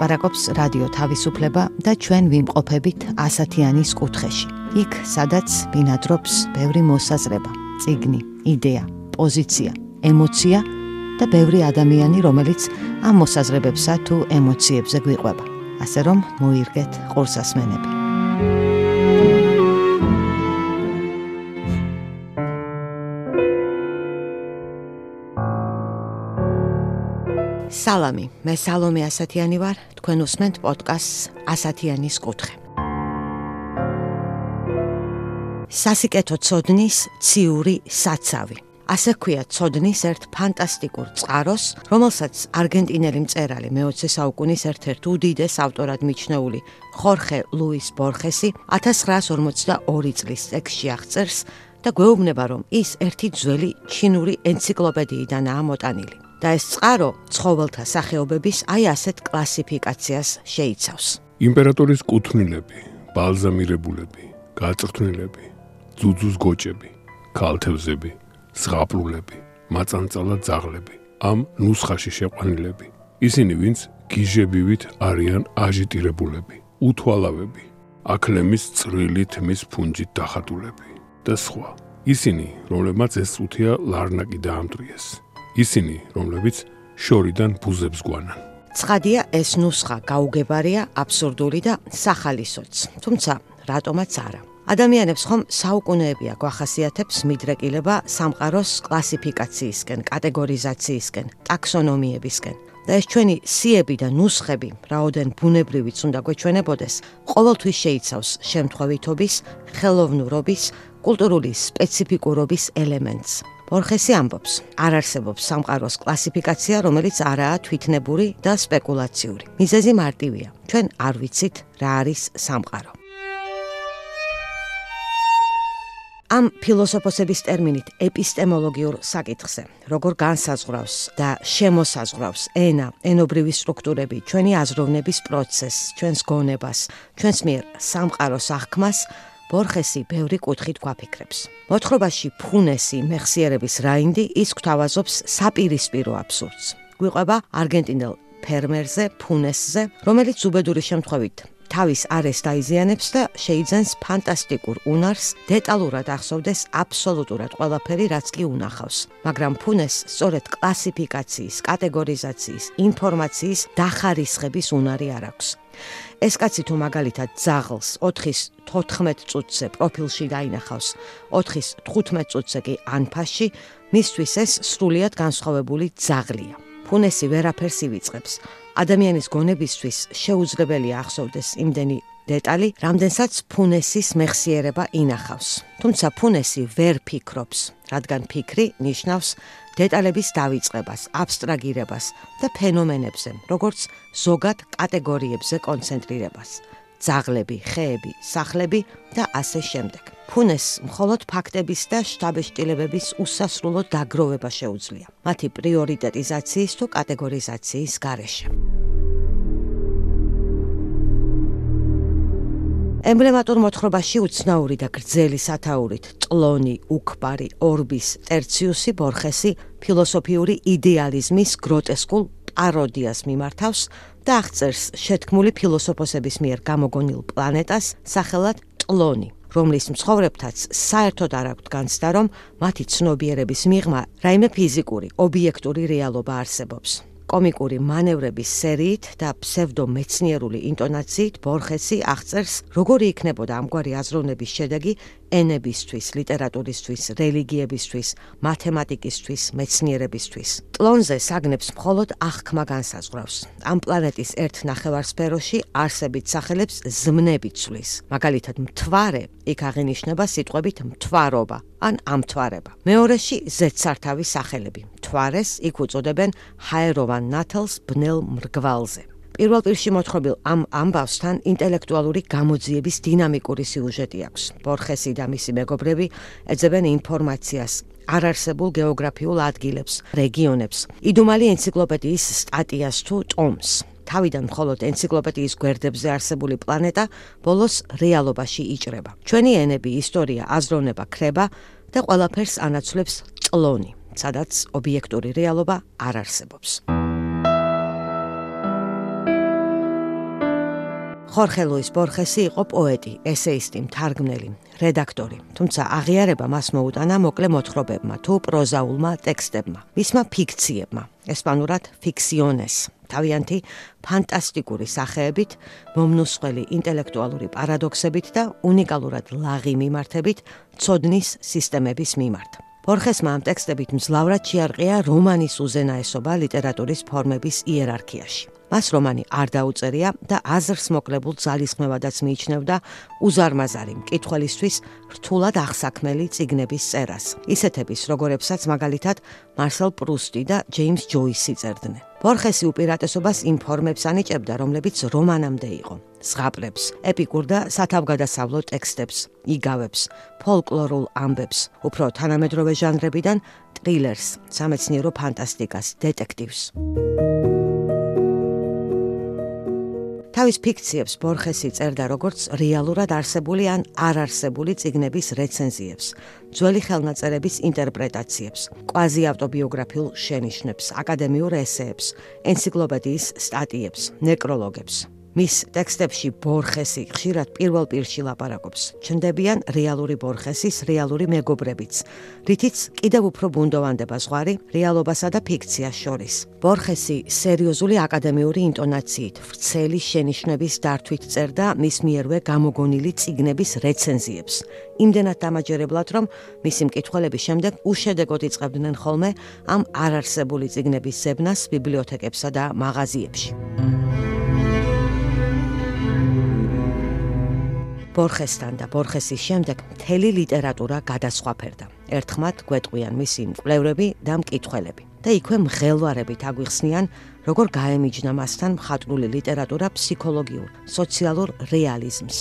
ლაპარაკობს რადიო თავისუფლება და ჩვენ ვიმყოფებით ასათიანის კუთხეში. იქ, სადაც ბინადრობს ბევრი მოსაზრება, ციგნი, იდეა, პოზიცია, ემოცია და ბევრი ადამიანი, რომელიც ამ მოსაზრებებსა თუ ემოციებზე გვიყვება. ასე რომ, მოირგეთ ყურსასმენები. სალამი, მე სალომე ასათიანი ვარ, თქვენ უსმენთ პოდკასტს ასათიანის კუთხე. სასიკეთო ცოდნის ციური საცავი. ასე ქვია ცოდნის ერთ ფანტასტიკურ წყაროს, რომელსაც არგენტინელი მწერალი მე-20 საუკუნის ერთ-ერთ უდიდეს ავტორად მიჩნეული ხორხე ლუის ბორხესი 1942 წლის ტექსტში აღწერს და გვეუბნება, რომ ის ერთი ძველი ჩინური ენციკლოპედიიდანაა მოტანილი. და ეს წყარო ცხოველთა სახეობების აი ასეთ კლასიფიკაციას შეიცავს. იმპერატორის კუთვნილები, ბალზამირებულები, გაწრთნილები, ძუძუს გოჭები, ქალთევზები, ზღაპლულები, მაწანწალა ძაღლები, ამ ნუსხაში შეყვანილები. ისინი, ვინც გიჟებივით არიან აჟიტირებულები, უთვალავები, აკლემის წრილი თმის ფუნჯით დახატულები და სხვა. ისინი, რომლებმაც ეს წუთია ლარნაკი დაამტრიეს. ისინი, რომლებიც შორიდან ბუზებს გვანან. ცხადია, ეს ნუსხა გაუგებარია, აბსურდული და სახალისოც. თუმცა, რატომაც არა? ადამიანებს ხომ საუკუნეები აქვს ახასიათებს მიდრეკილება სამყაროს კლასიფიკაციისკენ, კატეგორიზაციისკენ, ტაქსონომიებისკენ. და ეს ჩვენი სიები და ნუსხები, რაოდენ ბუნებრივიც უნდა გვეჩვენებოდეს, ყოველთვის შეიცავს შემთხვევითობის, ხელოვნურობის, კულტურული სპეციფიკურობის ელემენტს. ორხესი ამბობს, არ არსებობს სამყაროს კლასიფიკაცია, რომელიც არაა თვითნებური და სპეკულაციური. მიზეზი მარტივია. ჩვენ არ ვიცით რა არის სამყარო. ამ ფილოსოფოსების ტერმინით ეპისტემოლოგიურ საკითხზე, როგორ განსაზღვრავს და შემოსაზღვრავს ენა, ენობრივი სტრუქტურები, ჩვენი აზროვნების პროცესს, ჩვენს გონებას, ჩვენს მიერ სამყაროს აღქმას, ბორხესი ბევრი კუთხით გვაფიქრებს. მოთხრობაში ფუნესი მეხსიერების რაინდი ის გვთავაზობს საპირისპირო აბსურდს. გვიყვება არგენტინელ ფერმერზე, ფუნესზე, რომელიც უბედური შემთხვევით თავის არეს დაიზიანებს და შეიძენს ფანტასტიკურ უნარს დეტალურად ახსოვდეს აბსოლუტურად ყველაფერი, რაც კი უნახავს. მაგრამ ფუნეს სწორედ კლასიფიკაციის, კატეგორიზაციის, ინფორმაციის დახარისხების უნარი არ აქვს. ეს კაცი თუ მაგალითად ძაღლს 4-ის 14 წუთზე პროფილში დაინახავს, 4-ის 15 წუთზე კი ანფაში, მისთვის ეს სრულიად განსხვავებული ძაღლია. ფუნესი ვერაფერს ივიწყებს. ადამიანის გონებისთვის შეუძლებელია ახსოვდეს იმდენი დეტალი, რამდენსაც ფუნესის მეხსიერება ინახავს. თუმცა ფუნესი ვერ ფიქრობს, რადგან ფიქრი ნიშნავს დეტალების დავიწყებას, აბსტრაგირებას და ფენომენებზე, როგორც ზოგად კატეგორიებზე კონცენტრირებას. ძაღლები, ხეები, სახლები და ასე შემდეგ. ფუნეს მხოლოდ ფაქტების და შტაბეშტილებების უსასრულო დაგროვება შეუძლია. მათი პრიორიტეტიზაციის თუ კატეგორიზაციის გარეშე. ემბლემატურ მოთხრობაში უცნაური და გრძელი სათაურით ტლონი, უკბარი, ორბის, ტერციუსი, ბორხესი ფილოსოფიური იდეალიზმის გროტესკულ პაროდიას მიმართავს და აღწერს შეთქმული ფილოსოფოსების მიერ გამოგონილ პლანეტას სახელად ტლონი, რომლის მცხოვრებთაც საერთოდ არ აქვთ განცდა, რომ მათი ცნობიერების მიღმა რაიმე ფიზიკური, ობიექტური რეალობა არსებობს. კომიკური მანევრების სერიით და ფსევდომეცნიერული ინტონაციით ბორხესი აღწერს, როგორი იქნებოდა ამგვარი აზროვნების შედეგი ენებისთვის, ლიტერატურისთვის, რელიგიებისთვის, მათემატიკისთვის, მეცნიერებისთვის. ტლონზე საგნებს მხოლოდ აღქმა განსაზღვრავს. ამ პლანეტის ერთ ნახევარსფეროში არსებით სახელებს ზმნები ცვლის. მაგალითად, მთვარე იქ აღინიშნება სიტყვებით მთვარობა ან ამთვარება. მეორეში ზეცართავის სახელები. მთვარეს იქ უწოდებენ ჰაეროვან ნათელს ბნელ მრგვალზე. პირველ პირში მოთხრობილ ამ ამბავსთან ინტელექტუალური გამოძიების დინამიკური სიუჟეტი აქვს. ბორხესი და მისი მეგობრები ეძებენ ინფორმაციას არარსებულ გეოგრაფიულ ადგილებს, რეგიონებს. იდუმალი ენციკლოპედიის სტატიას თუ ტომს. თავიდან მხოლოდ ენციკლოპედიის გვერდებზე არსებული პლანეტა ბოლოს რეალობაში იჭრება. ჩვენი ენები, ისტორია, აზროვნება, ქრება და ყველაფერს ანაცვლებს წლონი, სადაც ობიექტური რეალობა არ არსებობს. ხორხე ლუის ბორხესი იყო პოეტი, ესეისტი, მთარგმნელი, რედაქტორი. თუმცა აღიარება მას მოუტანა მოკლე მოთხრობებმა თუ პროზაულმა ტექსტებმა, მისმა ფიქციებმა, ესპანურად ფიქსიონეს. თავიანთი ფანტასტიკური სახეებით, მომნუსხველი ინტელექტუალური პარადოქსებით და უნიკალურად ლაღი მიმართებით ცოდნის სისტემების მიმართ. ბორხესმა ამ ტექსტებით მძლავრად შეარყია რომანის უზენაესობა ლიტერატურის ფორმების იერარქიაში. მას რომანი არ დაუწერია და აზრს მოკლებულ ძალისხმევადაც მიიჩნევდა უზარმაზარი მკითხველისთვის რთულად აღსაქმელი ციგნების წერას. ისეთების, როგორებსაც მაგალითად მარსელ პრუსტი და ჯეიმს ჯოისი წერდნენ. ბორხესი უპირატესობას იმ ფორმებს ანიჭებდა, რომლებიც რომანამდე იყო. ზღაპრებს, ეპიკურ და სათავგადასავლო ტექსტებს, იგავებს, ფოლკლორულ ამბებს, უფრო თანამედროვე ჟანრებიდან ტრილერს, სამეცნიერო ფანტასტიკას, დეტექტივს. თავის ფიქციებს ბორხესი წერდა როგორც რეალურად არსებული ან არ არსებული ციგნების რეცენზიებს, ძველი ხელნაწერების ინტერპრეტაციებს, კვაზი ავტობიოგრაფიულ შენიშვნებს, აკადემიურ ესეებს, ენციკლოპედიის სტატიებს, ნეკროლოგებს. მის ტექსტებში ბორხესი ხშირად პირველ პირში ლაპარაკობს. ჩნდებიან რეალური ბორხესის რეალური მეგობრებიც, რითიც კიდევ უფრო ბუნდოვანდება ზღვარი რეალობასა და ფიქციას შორის. ბორხესი სერიოზული აკადემიური ინტონაციით, ვრცელი შენიშვნების დართვით წერდა მის მიერვე გამოგონილი ციგნების რეცენზიებს. იმდენად დამაჯერებლად, რომ მისი მკითხველების შემდეგ უშედეგოდ იწყებდნენ ხოლმე ამ არარსებული ციგნების ზებნას ბიბლიოთეკებსა და მაღაზიებში. ბორხესთან და ბორხესის შემდეგ მთელი ლიტერატურა გადასხვაფერდა. ერთხმად გვეტყვიან მისი მკვლევრები და მკითხველები და იქვე მღელვარებით აგვიხსნიან, როგორ გაემიჯნა მასთან მხატვრული ლიტერატურა ფსიქოლოგიურ, სოციალურ რეალიზმს.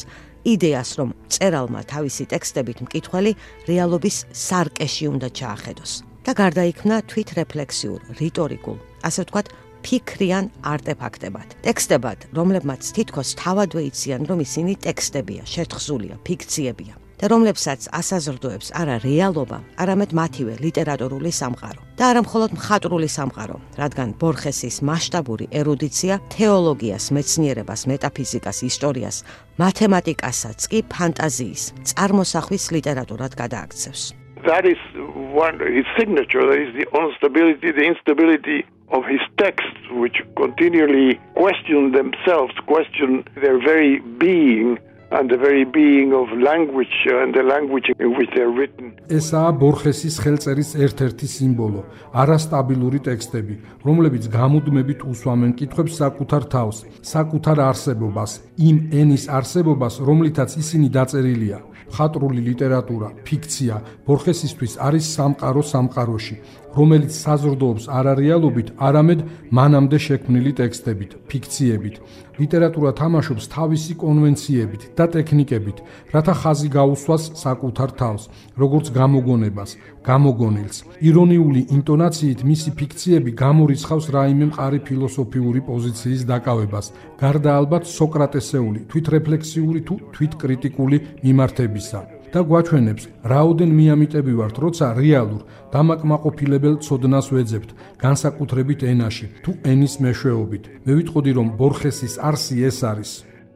იდეას, რომ წერალმა თავისი ტექსტებით მკითხველი რეალობის სარკეში უნდა ჩაახედოს და გარდაიქმნა თვითრეფლექსიურ, რიტორიკულ, ასე ვთქვათ, ფიქრიან არტეფაქტებად. ტექსტებად, რომლებმაც თითქოს თავადვე იციან, რომ ისინი ტექსტებია, შეთხზულია, ფიქციებია და რომლებსაც ასაზრდოებს არა რეალობა, არამედ მათივე ლიტერატურული სამყარო. და არა მხოლოდ მხატვრული სამყარო, რადგან ბორხესის მასშტაბური ერუდიცია თეოლოგიას, მეცნიერებას, მეტაფიზიკას, ისტორიას, მათემატიკასაც კი ფანტაზიის, წარმოსახვის ლიტერატურად გადააქცევს. That is one his signature that is the instability the instability of his texts, which continually question themselves, question their very being. and the very being of language and the language in which they are written. ესაა ბორხესის ხელწერის ერთ-ერთი სიმბოლო, არასტაბილური ტექსტები, რომლებიც გამუდმებით უსვამენ კითხვებს საკუთარ თავს, საკუთარ არსებობას, იმ ენის არსებობას, რომლითაც ისინი დაწერილია. ხატრული ლიტერატურა, ფიქცია ბორხესისთვის არის სამყარო სამყაროში, რომელიც საზრდოობს არარეალობით, არამედ მანამდე შექმნილი ტექსტებით, ფიქციებით. ლიტერატურა თამაშობს თავისი კონვენციებით და ტექნიკებით, რათა ხაზი გაუსვას საკუთარ თავს, როგორც გამოგონებას, გამოგონილს. ირონიული ინტონაციით მისი ფიქციები გამორიცხავს რაიმე მყარი ფილოსოფიური პოზიციის დაკავებას, გარდა ალბათ სოკრატესეული, თვითრეფლექსიური თუ თვითკრიტიკული მიმართებისა. და გვაჩვენებს, რაოდენ მიამიტები ვართ, როცა რეალურ დამაკმაყოფილებელ ცოდნას ვეძებთ, განსაკუთრებით ენაში, თუ ენის მეშვეობით. მე ვიტყოდი, რომ ბორხესის არსი ეს არის.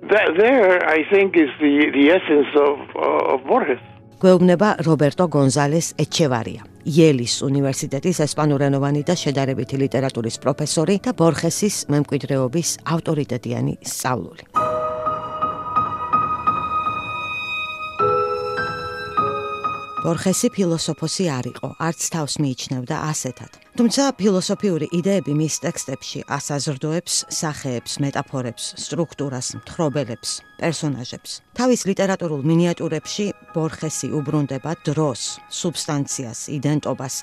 There I think is the the essence of of Borges. გვეუბნება რობერტო გონზალეს ეჩევარია. იელის უნივერსიტეტის ესპანურენოვანი და შედარებითი ლიტერატურის პროფესორი და ბორხესის მემკვიდრეობის ავტორიტეტიანი სწავლული. ბორხესი ფილოსოფოსი არ იყო, არც თავს მიიჩნევდა ასეთად. თუმცა ფილოსოფიური იდეები მის ტექსტებში ასაზრდოებს სახეებს, მეტაფორებს, სტრუქტურას, მთხრობელებს, პერსონაჟებს. თავის ლიტერატურულ მინიატურებში ბორხესი უბრუნდება დროს, სუბსტანციას, იდენტობას,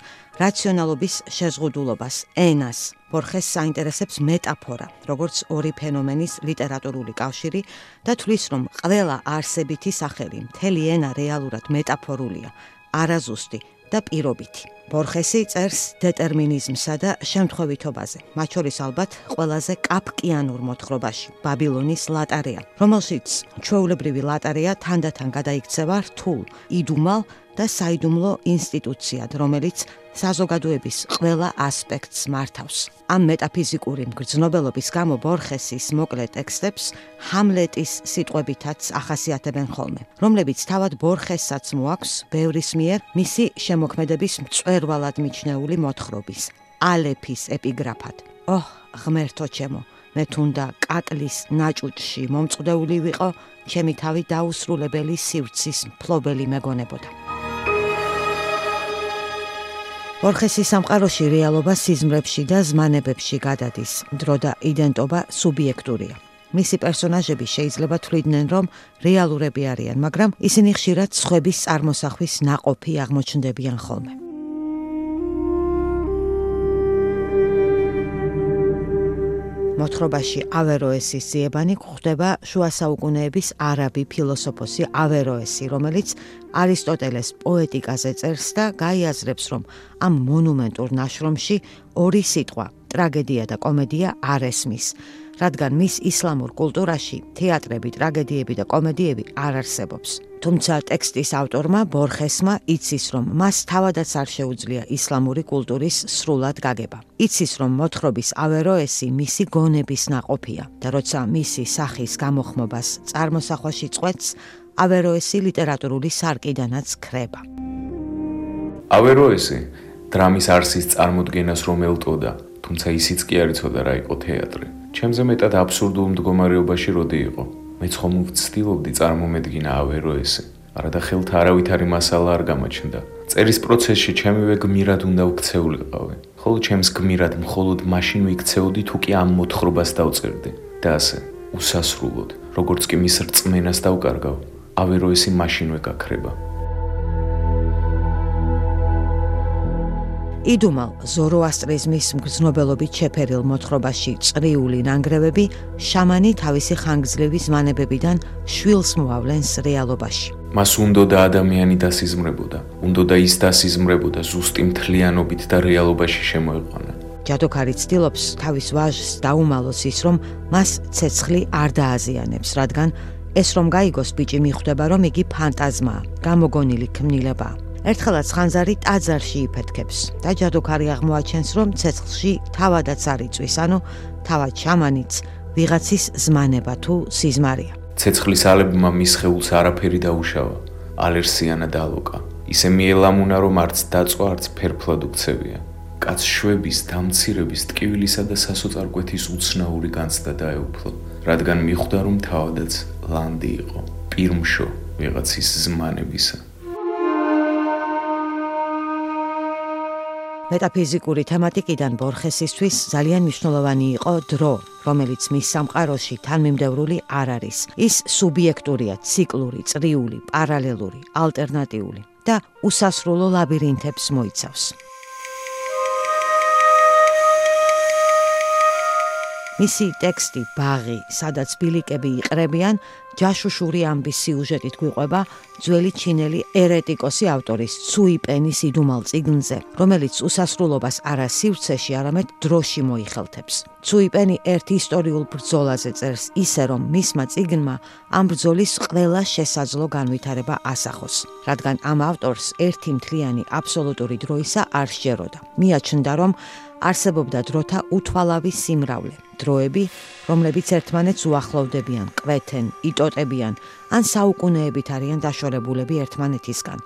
რაციონალობის შეზღუდულობას, ენას. ბორხეს საინტერესებს მეტაფორა, როგორც ორი ფენომენის ლიტერატურული კავშირი და თვლის, რომ ყველა არსებითი სახელი, მთელი ენა რეალურად მეტაფორულია, არაზუსტი და პირობითი. ბორხესი წერს დეტერმინიზმსა და შემთხვევითობაზე, მათ შორის ალბათ ყველაზე კაპკიანურ მოთხრობაში, ბაბილონის ლატარია, რომელშიც ჩვეულებრივი ლატარია თანდათან გადაიქცევა რთულ, იდუმალ და საიდუმლო ინსტიტუციად, რომელიც საზოგადოების ყველა ასპექტს მართავს. ამ მეტაფიზიკური მგრძნობელობის გამო ბორხესის მოკლე ტექსტებს ჰამლეტის სიტყვებითაც ახასიათებენ ხოლმე, რომლებიც თავად ბორხესაც მოაქვს ბევრის მიერ მისი შემოქმედების მწვერვალად მიჩნეული მოთხრობის ალეფის ეპიგრაფად. ოჰ, ღმერთო ჩემო, მე თუნდა კაკლის ნაჭუჭში მომწყდეული ვიყო, ჩემი თავი დაუსრულებელი სივრცის მფლობელი მეგონებოდა. ორხესი სამყაროში რეალობა სიზმრებში და ზმანებებში გადადის. დრო და იდენტობა სუბიექტურია. მისი პერსონაჟები შეიძლება თვლიდნენ, რომ რეალურები არიან, მაგრამ ისინი ხშირად სხვების წარმოსახვის ناყოფი აღმოჩნდებიან ხოლმე. მოთხრობაში ავეროესის ძიებანი გვხვდება შუა საუკუნეების არაბი ფილოსოფოსი ავეროესი, რომელიც არისტოტელეს პოეტიკაზე წერს და გაიაზრებს, რომ ამ მონუმენტურ ნაშრომში ორი სიტყვა, ტრაგედია და კომედია არ ესმის. რადგან მის ისლამურ კულტურაში თეატრები, ტრაგედიები და კომედიები არ არსებობს. თუმცა ტექსტის ავტორმა ბორხესმა იცის, რომ მას თავადაც არ შეუძლია ისლამური კულტურის სრულად გაგება. იცის, რომ მოთხრობის ავეროესი მისი გონების ناყოფია და როცა მისი სახის გამოხმობას წარმოსახვაში წვეთს, ავეროესი ლიტერატურული სარკიდანაც ქრება. ავეროესი დრამის არსის წარმოდგენას რომ ელტოდა, თუმცა ისიც კი არ იცოდა რა იყო თეატრი. ჩემზე მეტად აბსურდულ მდგომარეობაში როდი იყო. მეც ხომ ვცდილობდი წარმომედგინა ავეროესი. არადა ხელთა არავითარი მასალა არ გამოჩნდა. წერის პროცესში ჩემივე გმირად უნდა ვქცეულიყავი. ხოლო ჩემს გმირად მხოლოდ მაშინ ვიქცეოდი თუ კი ამ მოთხრობას დავწერდი. და ასე, უსასრულოდ, როგორც კი მის რწმენას დავკარგავ, ავეროესი მაშინვე გაქრება. იდუმალ ზოროასტრიზმის მგზნობელობით შეფერილ მოთხრობაში წრიული ნანგრევები შამანი თავისი ხანგრძლივი ზმანებებიდან შვილს მოავლენს რეალობაში. მას უნდა და ადამიანი დასიზმრებოდა, უნდა და ის დასიზმრებოდა ზუსტი მთლიანობით და რეალობაში შემოეყვანა. ჯადოქარი ცდილობს თავის ვაჟს დაუმალოს ის, რომ მას ცეცხლი არ დააზიანებს, რადგან ეს რომ გაიგოს ბიჭი მიხვდება, რომ იგი ფანტაზმაა, გამოგონილი ქმნილებაა. ერთხელაც ხანზარი ტაძარში იფეთქებს და ჯადოქარი აღმოაჩენს, რომ ცეცხლში თავადაც არიწვის, ანუ თავად შამანიც ვიღაცის ზმანება თუ სიზმარია. ცეცხლის ალებმა მის ხეულს არაფერი დაუშავა, ალერსიანა დალოკა. ისე მიელამუნა, რომ არც დაწვა, არც ფერფლად უქცევია. კაც შვების, დამცირების, ტკივილისა და სასოწარკვეთის უცნაური განცდა დაეუფლო, რადგან მიხვდა, რომ თავადაც ლანდი იყო, პირმშო ვიღაცის ზმანებისა. მეტაფიზიკური თემატიკიდან ბორხესისთვის ძალიან მნიშვნელოვანი იყო დრო, რომელიც მის სამყაროში თანმიმდევრული არ არის. ის სუბიექტურია, ციკლური, წრიული, პარალელური, ალტერნატიული და უსასრულო ლაბირინთებს მოიცავს. მისი ტექსტი ბაღი, სადაც ბილიკები იყრებიან, ჯაშუშური ამბის სიუჟეტით გვიყვება ძველი ჩინელი ერეტიკოსი ავტორის ცუიპენის იდუმალ წიგნზე, რომელიც უსასრულობას არა სივრცეში, არამედ დროში მოიხელთებს. ცუიპენი ერთ ისტორიულ ბრძოლაზე წერს ისე, რომ მისმა წიგნმა ამ ბრძოლის ყველა შესაძლო განვითარება ასახოს, რადგან ამ ავტორს ერთი მთლიანი აბსოლუტური დროისა არ შეეროდა. მიაჩნდა, რომ არსებობდა დროთა უთვალავი სიმრავლე, დროები, რომლებიც ერთმანეთს უახლოვდებიან, ყვეთენ, იტოტებიან, ან საუკუნეებით არიან დაშორებულები ერთმანეთისგან.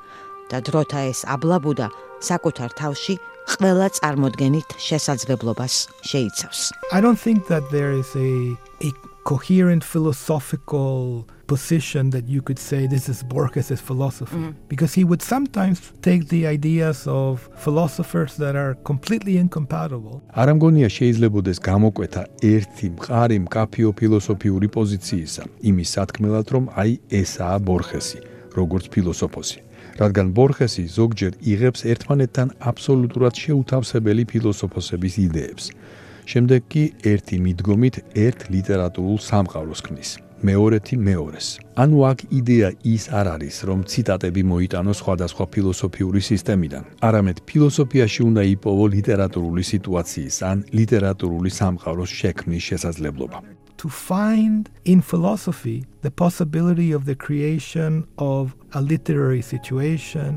და დროთა ეს აბლაბუდა საკუთარ თავში ყველა წარმოდგენით შესაძლებლობას შეიცავს. I don't think that there is a a coherent philosophical position that you could say this is Borges' philosophy. Mm-hmm. Because he would sometimes take the ideas of philosophers that are completely incompatible. არამგონია შეიძლებაოდეს გამოკვეთა ერთი მყარი მკაფიო ფილოსოფიური პოზიციისა, იმის სათქმელად, რომ აი ესაა ბორხესი, როგორც ფილოსოფოსი. რადგან ბორხესი ზოგჯერ იღებს ერთმანეთთან აბსოლუტურად შეუთავსებელი ფილოსოფოსების იდეებს. შემდეგ კი ერთი მიდგომით ერთ ლიტერატურულ სამყაროს ქმნის. მეორეთი მეორეს. ანუ აქ იდეა ის არ არის, რომ ციტატები მოიტანოს სხვადასხვა ფილოსოფიური სისტემიდან. არამედ ფილოსოფიაში უნდა იპოვო ლიტერატურული სიტუაციის ან ლიტერატურული სამყაროს შექმნის შესაძლებლობა. To find in philosophy the possibility of the creation of a literary situation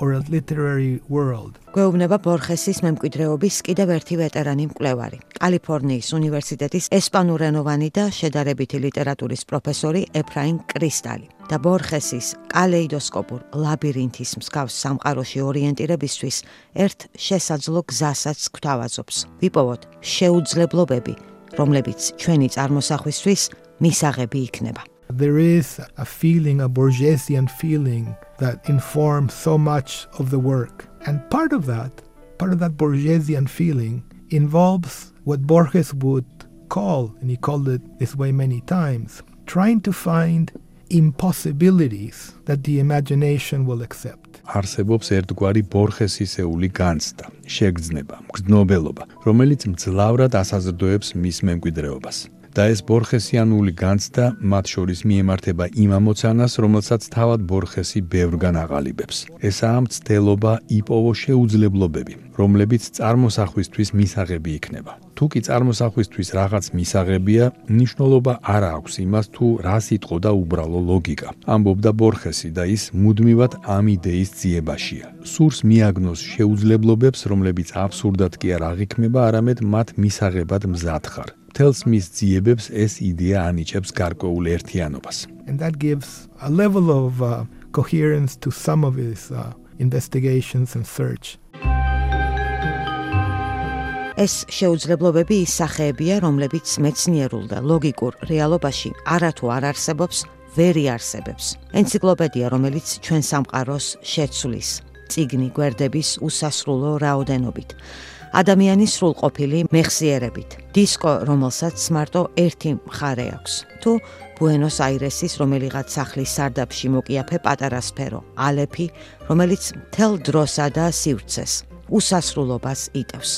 or a literary world. გვეუბნება ბორხესის მემკვიდრეობის კიდევ ერთი ვეტერანი მკვლევარი, კალიფორნიის უნივერსიტეტის ესპანურენოვანი და შედარებითი ლიტერატურის პროფესორი ეფრაიმ კრისტალი. და ბორხესის კალეიდოსკოპურ ლაბირინთის მსგავს სამყაროში ორიენტირებისთვის ერთ შესაძლო გზასაც გვთავაზობს. ვიპოვოთ შეუძლებლობები, რომლებიც ჩვენი წარმოსახვისთვის მისაღები იქნება. There is a feeling, a Borgesian feeling that informs so much of the work. And part of that, part of that Borgesian feeling involves what Borges would call, and he called it this way many times, trying to find impossibilities that the imagination will accept. არსებობს ერთგვარი ბორხესისეული განცდა, შეგრძნება, მგრძნობელობა, რომელიც მძლავრად ასაზრდოებს მის მემკვიდრეობას. და ეს ბორხესიანული განცდა მათ შორის მიემართება იმ ამოცანას, რომელსაც თავად ბორხესი ბევრგან აღალიბებს. ესაა მცდელობა იპოვო შეუძლებლობები, რომლებიც წარმოსახვისთვის მისაღები იქნება. თუ კი წარმოსახვისთვის რაღაც მისაღებია, ნიშნულობა არ აქვს იმას თუ რა სიტყვა და უბრალო ლოგიკა. ამბობდა ბორხესი და ის მუდმივად ამ იდეის ძიებაშია. სურს მიაგნოს შეუძლებლობებს, რომლებიც აბსურდად კი არ აღიქმება, არამედ მათ მისაღებად მზად ხარ. მთელს მის ძიებებს ეს იდეა ანიჭებს გარკვეულ ერთიანობას. And that gives a level of uh, coherence to some of his uh, investigations and search. ეს შეუძლებლობები ის სახეებია, რომლებიც მეცნიერულ და ლოგიკურ რეალობაში არათუ არ არსებობს, ვერი არსებებს. ენციკლოპედია, რომელიც ჩვენ სამყაროს შეცვლის, ციგნი გვერდების უსასრულო რაოდენობით. ადამიანის სრულყოფილი მეხსიერებით. დისკო, რომელსაც მარტო ერთი მხარე აქვს. თუ ბუენოს აირესის რომელიღაც სახლის სარდაფში მოკიაფე პატარა სფერო, ალეფი, რომელიც თელ დროსა და სივრცეს უსასრულობას იტევს.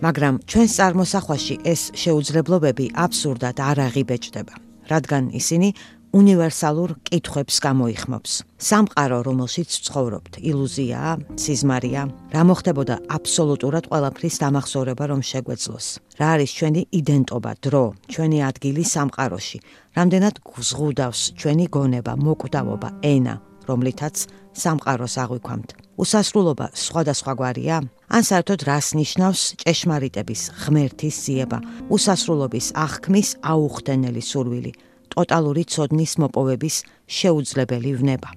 მაგრამ ჩვენს წარმოსახვაში ეს შეუძლებლობები აბსურდად არ აღიბეჭდება, რადგან ისინი უნივერსალურ კითხვებს გამოიხმობს. სამყარო, რომელშიც ცხოვრობთ, ილუზიაა, სიზმარია, რა მოხდებოდა აბსოლუტურად ყველაფრის დამახსოვრება რომ შეგვეძლოს. რა არის ჩვენი იდენტობა, დრო, ჩვენი ადგილი სამყაროში? რამდენად გზღუდავს ჩვენი გონება, მოკვდავობა, ენა, რომლითაც სამყაროს აღვიქვამთ? უსასრულობა სხვადასხვაგვარია? ან საერთოდ რას ნიშნავს ჭეშმარიტების ღმერთის ძიება, უსასრულობის აღქმის აუხდენელი სურვილი? ტოტალური ცოდნის მოპოვების შეუძლებელი ვნება.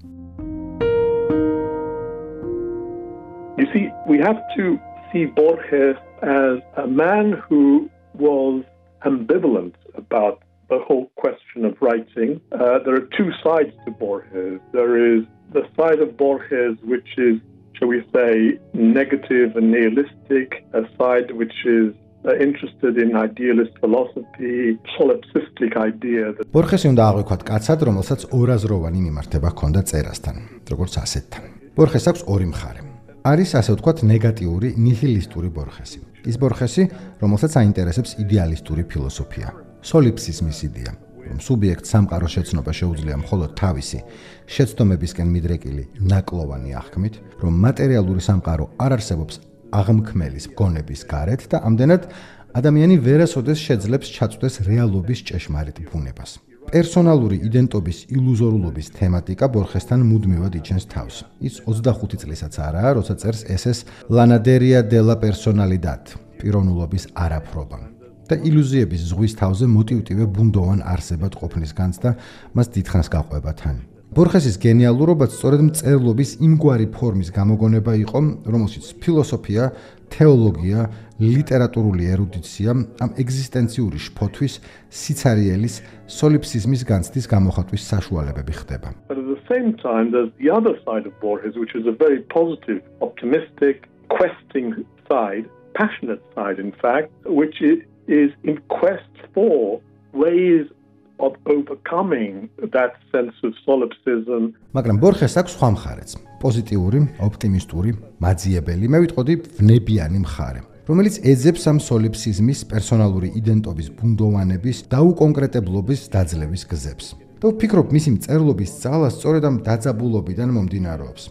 You see, we have to see Borges as a man who was ambivalent about the whole question of writing. Uh, there are two sides to Borges. There is the side of Borges which is, shall we say, negative and nihilistic, a side which is interested in idealist philosophy, solipsistic idea that ბორხესი უნდა აღვიქვათ კაცად, რომელსაც ორაზროვანი მიმართება ჰქონდა წერასთან, როგორც ასეთთან. ბორხეს აქვს ორი მხარე. არის ასე ვთქვათ ნეგატიური, ნიჰილისტური ბორხესი. ის ბორხესი, რომელსაც აინტერესებს იდეალისტური ფილოსოფია, solipsismის იდეა, რომ სუბიექტ სამყარო შეცნობა შეუძლია მხოლოდ თავისი შეცდომებისკენ მიდრეკილი ნაკლოვანი აღქმით, რომ მატერიალური სამყარო არ არსებობს აღმქმელის გონების გარეთ და ამდენად ადამიანი ვერასოდეს შეძლებს ჩაწვდეს რეალობის ჭეშმარიტ ბუნებას. პერსონალური იდენტობის ილუზორულობის თემატიკა ბორხესთან მუდმივად იჩენს თავს. ის 25 წლისაც არაა, როცა წერს ესეს ლანადერია დე ლა პერსონალიდად, პიროვნულობის არაფრობა. და ილუზიების ზღვის თავზე მოტივტივე ბუნდოვან არსებად ყოფნის განცდა მას დიდხანს გაყვება თან. ბორხესის გენიალურობა სწორედ მწერლობის იმგვარი ფორმის გამოგონება იყო, რომელშიც ფილოსოფია, თეოლოგია, ლიტერატურული ერუდიცია ამ ეგზისტენციური შფოთვის, სიცარიელის, სოლიფსიზმის განცდის გამოხატვის საშუალებები ხდება. At the same time there's the other side of Borges which is a very positive, optimistic, questing side, passionate side in fact, which is in quest for ways of overcoming that sense of solipsism. მაგრამ ბორხეს აქვს სხვა მხარეც, პოზიტიური, ოპტიმისტური, მაძიებელი, მე ვიტყოდი ვნებიანი მხარე, რომელიც ეძებს ამ solipsismის პერსონალური იდენტობის ბუნდოვანების დაუკონკრეტებლობის დაძლევის გზებს. და ვფიქრობ, მისი მწერლობის ძალა სწორედ ამ დაძაბულობიდან მომდინარეობს.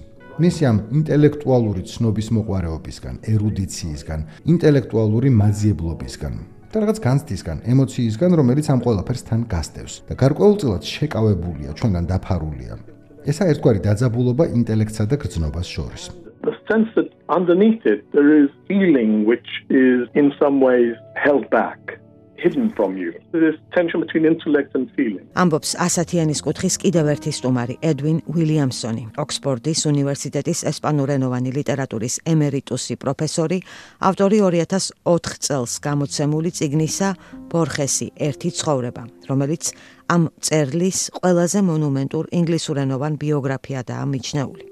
მისი ამ ინტელექტუალური ცნობის მოყარეობისგან, ერუდიციისგან, ინტელექტუალური მაძიებლობისგან, და რაღაც განცდისგან, ემოციისგან, რომელიც ამ ყველაფერს თან გასდევს და გარკვეულწილად შეკავებულია, ჩვენგან დაფარულია. ესა ერთგვარი დაძაბულობა ინტელექტსა და გრძნობას შორის. The sense that underneath it there is feeling which is in some ways held back. Hidden from you. This tension between intellect and feeling. ამბობს ასათიანის კუთხის კიდევ ერთი სტუმარი, ედვინ უილიამსონი, ოქსფორდის უნივერსიტეტის ესპანურენოვანი ლიტერატურის ემერიტუსი პროფესორი, ავტორი 2004 წელს გამოცემული წიგნისა ბორხესი ერთი ცხოვრება, რომელიც ამ წერლის ყველაზე მონუმენტურ ინგლისურენოვან ბიოგრაფიადაა მიჩნეული.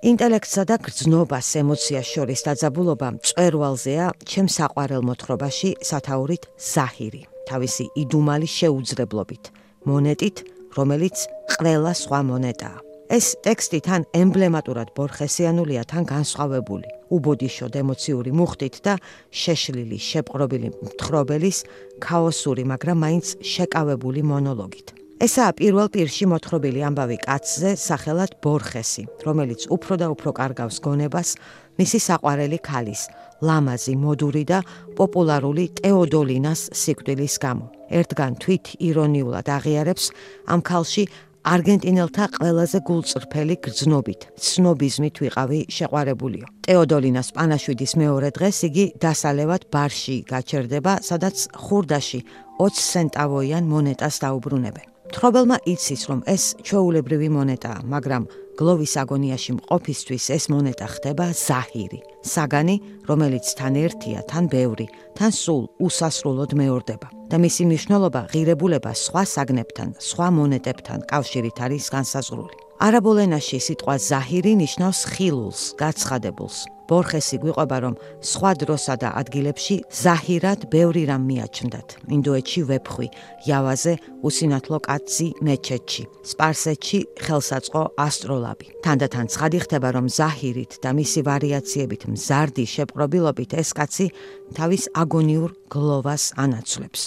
ინტელექტსა და გრძნობას ემოციას შორის დაძაბულობა წვერვალზეა ჩემ საყვარელ მოთხრობაში სათაურით ზაჰირი. თავისი იდუმალი შეუძლებლობით მონეტით რომელიც ყველა სხვა მონეტაა. ეს ტექსტი თან ემბლემატურად ბორხესიანულია თან განსხვავებული. უბოდიშოდ ემოციური მუხტით და შეშლილი შეპყრობილი მთხრობელის ქაოსური მაგრამ მაინც შეკავებული მონოლოგით ესაა პირველ პირში მოთხრობილი ამბავი კაცზე სახელად ბორხესი, რომელიც უფრო და უფრო კარგავს გონებას მისი საყვარელი ქალის, ლამაზი, მოდური და პოპულარული ტეოდოლინას სიკვდილის გამო. ერთგან თვით ირონიულად აღიარებს ამ ქალში არგენტინელთა ყველაზე გულწრფელი გრძნობით, ცნობიზმით ვიყავი შეყვარებულიო. ტეოდოლინას პანაშვიდის მეორე დღეს იგი დასალევად ბარში გაჩერდება, სადაც ხურდაში 20 ცენტავოიან მონეტას დაუბრუნებენ. თრობელმა იცის, რომ ეს ჩეულებრივი მონეტაა, მაგრამ გლოვის აგონიაში მყოფისთვის ეს მონეტა ხდება ზაჰირი, საგანი, რომელიც თან ერთია, თან ბევრი, თან სულ უსასრულოდ მეორდება. და მისი მნიშვნელობა ღირებულება სხვა საგნებთან, სხვა მონეტებთან კავშირით არის განსაზღვრული. არაბულ ენაში სიტყვა ზაჰირი ნიშნავს ხილულს, გაცხადებულს. ბორხესი გვიყვება რომ სხვა დროსა და ადგილებში ზაჰირად ბევრი რამ მიაჩნდათ. ინდოეთში ვეფხვი, იავაზე უსინათლო კაცი მეჩეთში, სპარსეთში ხელსაწყო ასტროლაბი. თანდათან ცხადი ხდება რომ ზაჰირით და მისი ვარიაციებით მზარდი შეპყრობილობით ეს კაცი თავის აგონიურ გლოვას ანაცვლებს.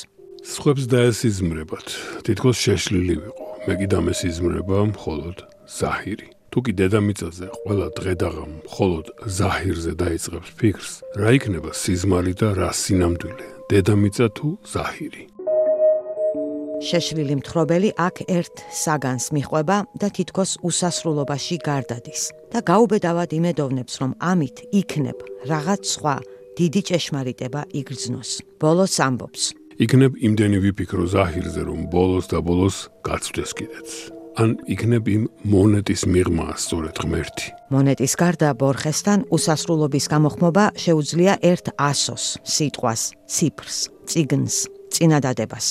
სხვებს დაესიზმრებათ, თითქოს შეშლილი ვიყო. მე კი დამესიზმრება მხოლოდ ზაჰირი. თუ კი დედამიწაზე ყველა დღე და ღამ მხოლოდ ზაჰირზე დაიწყებს ფიქრს, რა იქნება სიზმარი და რა სინამდვილე, დედამიწა თუ ზაჰირი? შეშლილი მთხრობელი აქ ერთ საგანს მიხვება და თითქოს უსასრულობაში გარდადის და გაუბედავად იმედოვნებს, რომ ამით იქნებ რაღაც სხვა დიდი ჭეშმარიტება იგრძნოს. ბოლოს ამბობს: იქნებ იმდენი ვიფიქრო ზაჰირზე, რომ ბოლოს და ბოლოს გაცვდეს კიდეც. ან იქნებ იმ მონეტის მიღმა სწორედ ღმერთი. მონეტის გარდა ბორხესთან უსასრულობის გამოხმობა შეუძლია ერთ ასოს, სიტყვას, ციფრს, ციგნს, წინადადებას.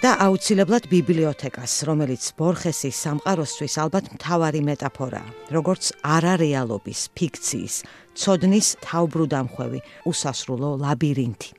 და აუცილებლად ბიბლიოთეკას, რომელიც ბორხესის სამყაროსთვის ალბათ მთავარი მეტაფორაა, როგორც არარეალობის, ფიქციის, ცოდნის თავბრუდამხვევი, უსასრულო ლაბირინთი.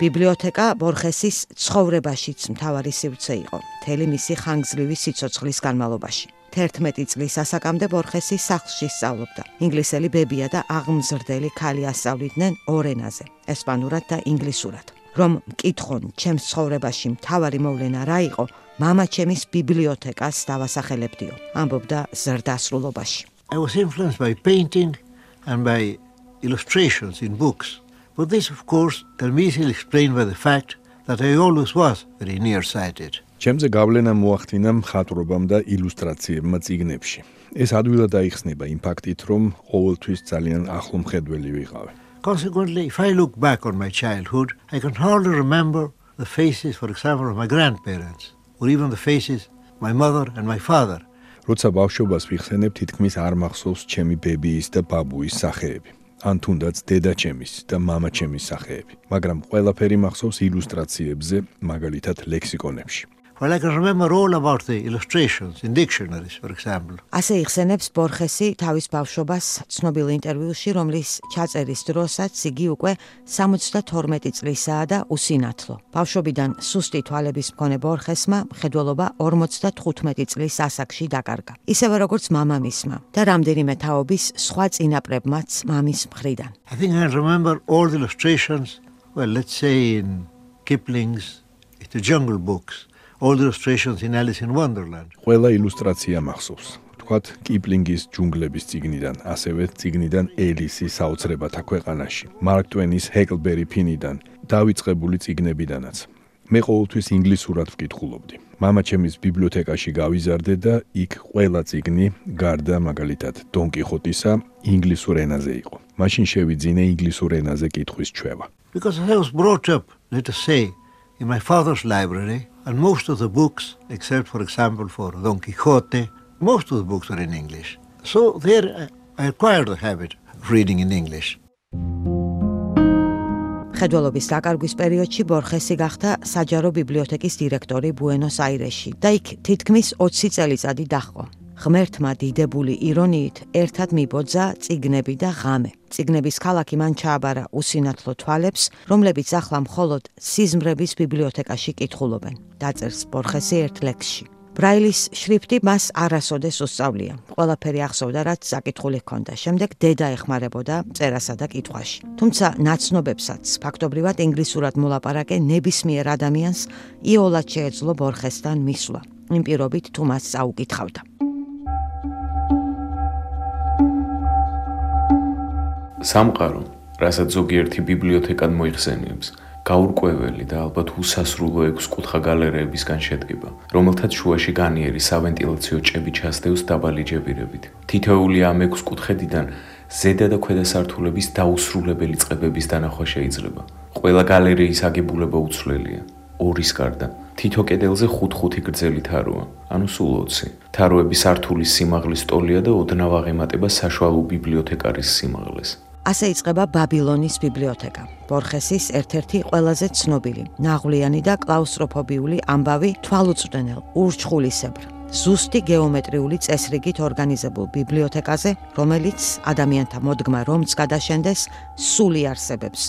ბიბლიოთეკა ბორხესის ცხოვრებაშიც მთავარი სივრცე იყო, მთელი მისი ხანგრძლივი სიცოცხლის განმავლობაში. 11 წლის ასაკამდე ბორხესი სახლში სწავლობდა. ინგლისელი ბებია და აღმზრდელი ქალი ასწავლიდნენ ორ ენაზე, ესპანურად და ინგლისურად. რომ მკითხონ, ჩემს ცხოვრებაში მთავარი მოვლენა რა იყო, мама ჩემის ბიბლიოთეკას დავასახელებდიო, ამბობდა ზრდასრულობაში. I was influenced by painting and by illustrations in books. But this, of course, can be easily explained by the fact that I always was very nearsighted. ჩემზე გავლენა მოახდინა მხატვრობამ და ილუსტრაციებმა წიგნებში. ეს ადვილად აიხსნება იმ ფაქტით, რომ ყოველთვის ძალიან ახლო მხედველი ვიყავი. Consequently, if I look back on my childhood, I can hardly remember the faces, for example, of my grandparents, or even the faces my mother and my father. როცა ბავშვობას ვიხსენებ, თითქმის არ მახსოვს ჩემი ბებიის და ბაბუის სახეები. ან თუნდაც დედაჩემის და მამაჩემის სახეები, მაგრამ ყველაფერი მახსოვს ილუსტრაციებზე, მაგალითად ლექსიკონებში. Well, I can remember all about the illustrations in dictionaries, for example. ასე იხსენებს ბორხესი თავის ბავშვობას ცნობილ ინტერვიუში, რომლის ჩაწერის დროსაც იგი უკვე 72 წლისაა და უსინათლო. ბავშვობიდან სუსტი თვალების მქონე ბორხესმა მხედველობა 55 წლის ასაკში დაკარგა. ისევე როგორც მამამისმა და რამდენიმე თაობის სხვა წინაპრებმაც მამის მხრიდან. I think I remember all the illustrations, well, let's say in Kipling's The Jungle Books. All the illustrations in Alice in Wonderland. ყველა ილუსტრაცია მახსოვს. თქვათ კიპლინგის ჯუნგლების ციგნიდან, ასევე ციგნიდან ელისის საოცრებათა ქვეყანაში, მარკ ტვენის ჰეკლბერი ფინიდან, დავიწყებული ციგნებიდანაც. მე ყოველთვის ინგლისურად ვკითხულობდი. მამაჩემის ბიბლიოთეკაში გავიზარდე და იქ ყველა ციგნი, გარდა მაგალითად დონ კიხოტისა, ინგლისურ ენაზე იყო. მაშინ შევიძინე ინგლისურ ენაზე კითხვის ჩვევა. Because I was brought up, let us say, in my father's library, and most of the books, except for example for Don Quixote, most of the books are in English. So there I acquired the habit of reading in English. ხედველობის დაკარგვის პერიოდში ბორხესი გახდა საჯარო ბიბლიოთეკის დირექტორი ბუენოს-აირესში და იქ თითქმის 20 წელიწადი დაჰყო. ღმერთმა დიდებული ირონიით ერთად მიბოძა ციგნები და ღამე. ციგნების ქალაქი მან ჩააბარა უსინათლო თვალებს, რომლებიც ახლა მხოლოდ სიზმრების ბიბლიოთეკაში კითხულობენ. დაწერს ბორხესი ერთ ლექსში. ბრაილის შრიფტი მას არასოდეს უსწავლია. ყველაფერი ახსოვდა, რაც საკითხული ჰქონდა. შემდეგ დედა ეხმარებოდა წერასა და კითხვაში. თუმცა ნაცნობებსაც ფაქტობრივად ინგლისურად მოლაპარაკე ნებისმიერ ადამიანს იოლად შეეძლო ბორხესთან მისვლა. იმ პირობით თუ მას წაუკითხავდა. სამყარო, რასაც ზოგიერთი ბიბლიოთეკად მოიხსენიებს, გაურკვეველი და ალბათ უსასრულო ექვსკუთხა გალერეებისგან შედგება, რომელთაც შუაში განიერი სავენტილაციო ჭები ჩასდევს დაბალი ჯებირებით. თითოეული ამ ექვსკუთხედიდან ზედა და ქვედა სართულების დაუსრულებელი წყებების დანახვა შეიძლება. ყველა გალერეის აგებულება უცვლელია. ორის გარდა, თითო კედელზე 5-5 გრძელი თაროა, ანუ სულ 20. თაროების სართულის სიმაღლის ტოლია და ოდნავ აღემატება საშუალო ბიბლიოთეკარის სიმაღლეს. ასე იწყება ბაბილონის ბიბლიოთეკა. ბორხესის ერთ-ერთი ყველაზე ცნობილი, ნაღვლიანი და კლაუსტროფობიული ამბავი თვალუწვდენელ ურჩხულისებრ. ზუსტი გეომეტრიული წესრიგით ორგანიზებულ ბიბლიოთეკაზე, რომელიც ადამიანთა მოდგმა რომც გადაშენდეს, სული არსებებს.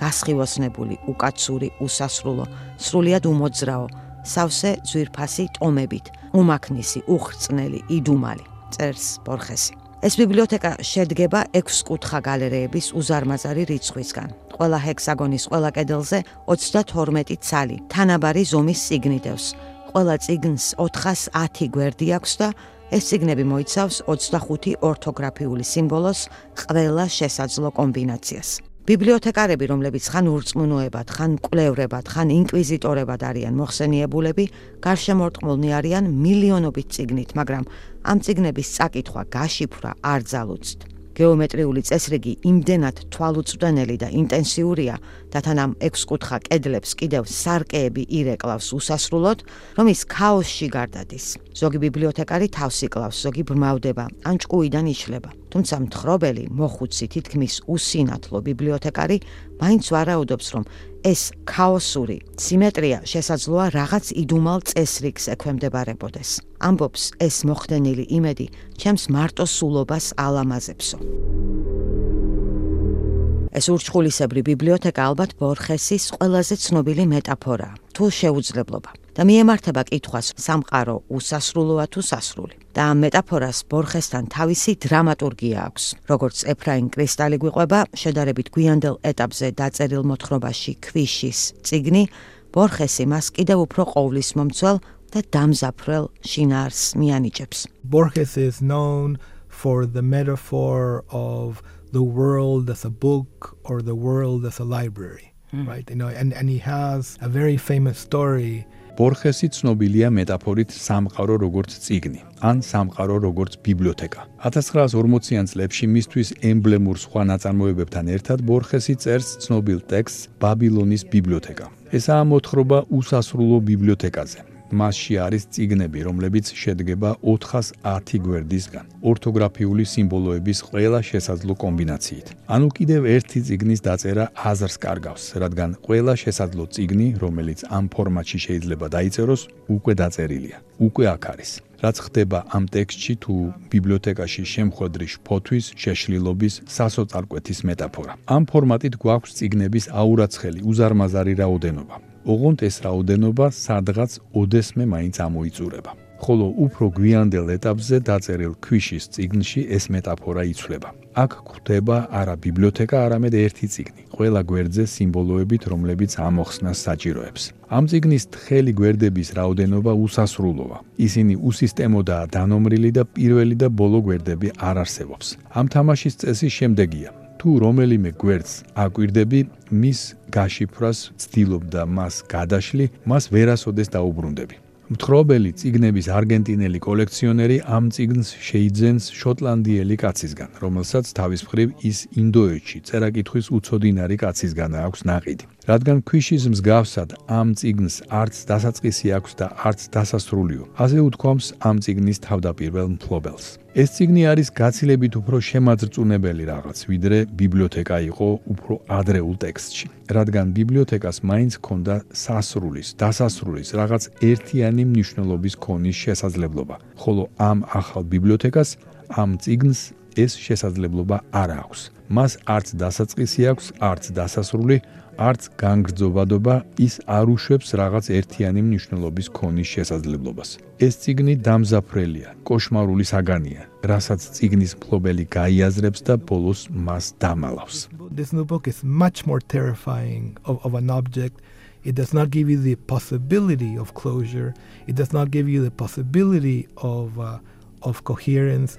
გასხივოსნებული, უკაცური, უსასრულო, სრულიად უმოძრაო, სავსე ძვირფასი ტომებით, უმაქნისი, უხრწნელი, იდუმალი. წერს ბორხესი. ეს ბიბლიოთეკა შედგება 6 კუთხა გალერეების უზარმაზარი რიცხვისგან. ყველა ჰექსაგონის ყველა კედელზე 32 ცალი თანაბარი ზომის სიგნიდევს. ყველა ციგნს 410 გვერდი აქვს და ეს ციგნები მოიცავს 25 ორთოგრაფიული სიმბოლოს ყველა შესაძლო კომბინაციას. ბიბლიოთეკარები, რომლებიც ხან ურწმუნოებად, ხან მკვლევრებად, ხან ინკვიზიტორებად არიან მოხსენიებულები, გარშემორტყმულნი არიან მილიონობით ციგნით, მაგრამ ამ ციგნების წაკითხვა, გაშიფრვა არ ძალუძთ. გეომეტრიული წესრიგი იმდენად თვალუწვდენელი და ინტენსიურია და თან ამ ექვსკუთხა კედლებს კიდევ სარკეები ირეკლავს უსასრულოდ, რომ ის ქაოსში გარდადის. ზოგი ბიბლიოთეკარი თავს იკლავს, ზოგი ბრმავდება, ან ჭკუიდან იშლება. თუმცა მთხრობელი, მოხუცი, თითქმის უსინათლო ბიბლიოთეკარი მაინც ვარაუდობს, რომ ეს ქაოსური სიმეტრია შესაძლოა რაღაც იდუმალ წესრიგს ექვემდებარებოდეს. ამბობს ეს მოხდენილი იმედი, ჩემს მარტო სულობას ალამაზებსო. ეს ურჩხულისებრი ბიბლიოთეკა ალბათ ბორხესის ყველაზე ცნობილი მეტაფორაა, თუ შეუძლებლობა. და მიემართება კითხვას სამყარო უსასრულოა თუ სასრული. და ამ მეტაფორას ბორხესთან თავისი დრამატურგია აქვს. როგორც ეფრაიმ კრისტალი გვიყვება, შედარებით გვიანდელ ეტაპზე დაწერილ მოთხრობაში ქვიშის ციგნი, ბორხესი მას კიდევ უფრო ყოვლის მომცველ და დამზაფრელ შინაარს მიანიჭებს. Borges is known for the metaphor of the world as a book or the world as a library, mm. right? You know, and and he has a very famous story ბორხესი ცნობილია მეტაფორით სამყარო როგორც ციგნი, ან სამყარო როგორც ბიბლიოთეკა. 1940-იან წლებში მისთვის ემბლემურ სხვა ნაწარმოებებთან ერთად ბორხესი წერს ცნობილ ტექსტს ბაბილონის ბიბლიოთეკა. ესაა მოთხრობა უსასრულო ბიბლიოთეკაზე. მასში არის ციგნები, რომლებიც შედგება 410 გვერდისგან, ორთოგრაფიული სიმბოლოების ყველა შესაძლო კომბინაციით. ანუ კიდევ ერთი ციგნის დაწერა აზრს კარგავს, რადგან ყველა შესაძლო ციგნი, რომელიც ამ ფორმატში შეიძლება დაიწეროს, უკვე დაწერილია. უკვე აქ არის. რაც ხდება ამ ტექსტში თუ ბიბლიოთეკაში შემხვედრი ფოთვის, შეშლილობის, სასოწარკვეთის მეტაფორა. ამ ფორმატით გვაქვს ციგნების აურაცხელი, უზარმაზარი რაოდენობა. ოღონდ ეს რაოდენობა სადღაც ოდესმე მაინც ამოიწურება. ხოლო უფრო გვიანდელ ეტაპზე დაწერილ ქვიშის წიგნში ეს მეტაფორა იცვლება. აქ გვხვდება არა ბიბლიოთეკა, არამედ ერთი წიგნი, ყველა გვერდზე სიმბოლოებით, რომლებიც ამოხსნას საჭიროებს. ამ წიგნის თხელი გვერდების რაოდენობა უსასრულოა. ისინი უსისტემოდაა დანომრილი და პირველი და ბოლო გვერდები არ არსებობს. ამ თამაშის წესი შემდეგია: თუ რომელიმე გვერდს აკვირდები, მის გაშიფვრას ვცდილობ და მას გადაშლი, მას ვერასოდეს დაუბრუნდები. მთხრობელი წიგნების არგენტინელი კოლექციონერი ამ წიგნს შეიძენს შოტლანდიელი კაცისგან, რომელსაც თავის მხრივ ის ინდოეთში წერაკითხვის უცოდინარი კაცისგან აქვს ნაყიდი. რადგან ქვიშის მსგავსად ამ ციგნს არც დასაწყისი აქვს და არც დასასრულიო. ასე უთქვამს ამ ციგნის თავდაპირველ მფლობელს. ეს ციგნი არის გაცილებით უფრო შემაძრწუნებელი რაღაც, ვიდრე ბიბლიოთეკა იყო უფრო ადრეულ ტექსტში. რადგან ბიბლიოთეკას მაინც ჰქონდა სასრულის, დასასრულის რაღაც ერთიანი მნიშვნელობის ქონის შესაძლებლობა, ხოლო ამ ახალ ბიბლიოთეკას ამ ციგნს ეს შესაძლებლობა არ აქვს. მას არც დასაწყისი აქვს, არც დასასრული, არც განგრძობადობა ის არ უშვებს რაღაც ერთიანი მნიშვნელობის ქონის შესაძლებლობას. ეს ციგნი დამზაფრელია, кошмарული საგანია, რასაც ციგნის მფლობელი გაიაზრებს და ბოლოს მას დამალავს. This new book is much more terrifying of, of an object It does not give you the possibility of closure. It does not give you the possibility of uh, of coherence.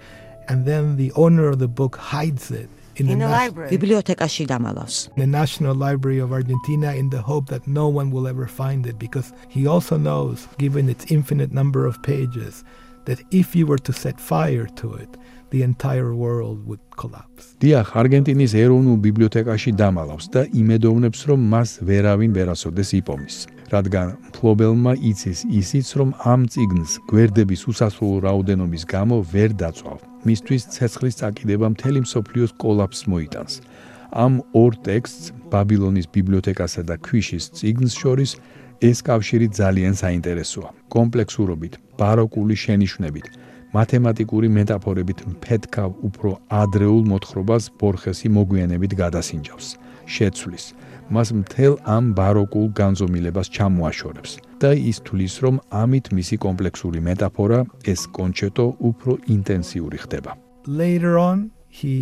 And then the owner of the book hides it in, the, ბიბლიოთეკაში დამალავს. The National Library of Argentina in the hope that no one will ever find it because he also knows given its infinite number of pages that if you were to set fire to it the entire world would collapse. დიახ, არგენტინის ეროვნულ ბიბლიოთეკაში დამალავს და იმედოვნებს, რომ მას ვერავინ ვერასოდეს იპოვნის. რადგან ფლობელმა იცის ისიც, რომ ამ ციგნს გვერდების უსასრულო რაოდენობის გამო ვერ დაწვავ. მისთვის ცეცხლის წაკიდება მთელი მსოფლიოს კოლაფს მოიტანს. ამ ორ ტექსტს, ბაბილონის ბიბლიოთეკასა და ქვიშის ციგნს შორის ეს კავშირი ძალიან საინტერესოა. კომპლექსურობით, ბაროკული შენიშვნებით, მათემატიკური მეტაფორებით მფეთქავ უფრო ადრეულ მოთხრობას ბორხესი მოგვიანებით გადასინჯავს. შეცვლის მას მთელ ამ ბაროკულ განზომილებას ჩამოაშორებს. და ის თulis რომ ამით მისი კომპლექსური მეტაფორა ეს კონჩერტო უფრო ინტენსიური ხდება. Later on he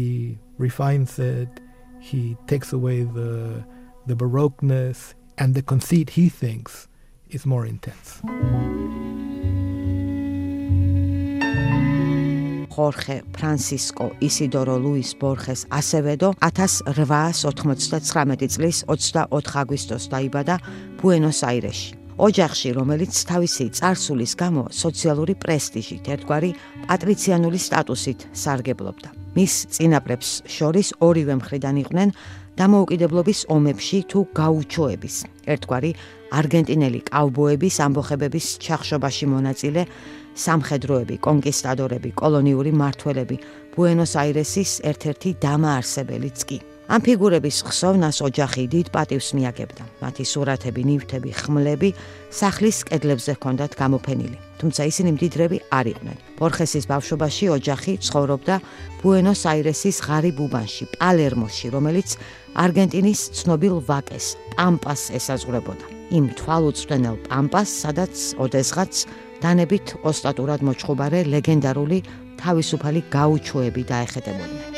refines it he takes away the the baroqueness and the conceit he thinks is more intense. ხორხე ფრანსისკო ისიდორო ლუის ბორხეს ასევედო 1899 წლის 24 აგვისტოს დაიბადა ბუენოს-აირესში. ოჯახში, რომელიც თავისი царსულის გამო სოციალური პრესტიჟით, ერთგვარი პატრიციანული სტატუსით სარგებლობდა. მის წინაპრებს შორის ორივე მხრიდან იყვნენ დამოუკიდებლობის ომებში თუ გაუჩოების, ერთგვარი არგენტინელი კავბოების ამბოხებების ჩახშობაში მონაწილე სამხედროები, კონკისტადორები, კოლონიური მართველები, ბუენოს-აირესის ერთ-ერთი დამაარსებელიც კი. ამ ფიგურების ხსოვნას ოჯახი დიდ პატივს მიაგებდა. მათი სურათები, ნივთები, ხმლები სახლის კედლებზე ჰქონდათ გამოფენილი, თუმცა ისინი მდიდრები არ იყვნენ. ბორხესის ბავშვობაში ოჯახი ცხოვრობდა ბუენოს-აირესის ღარიბ უბანში, პალერმოში, რომელიც არგენტინის ცნობილ ვაკეს, პამპას ესაზღვრებოდა. იმ თვალუწვდენელ პამპას, სადაც ოდესღაც დანებით ოსტატურად მოჩხუბარე ლეგენდარული თავისუფალი გაუჩოები დაეხეთებოდნენ.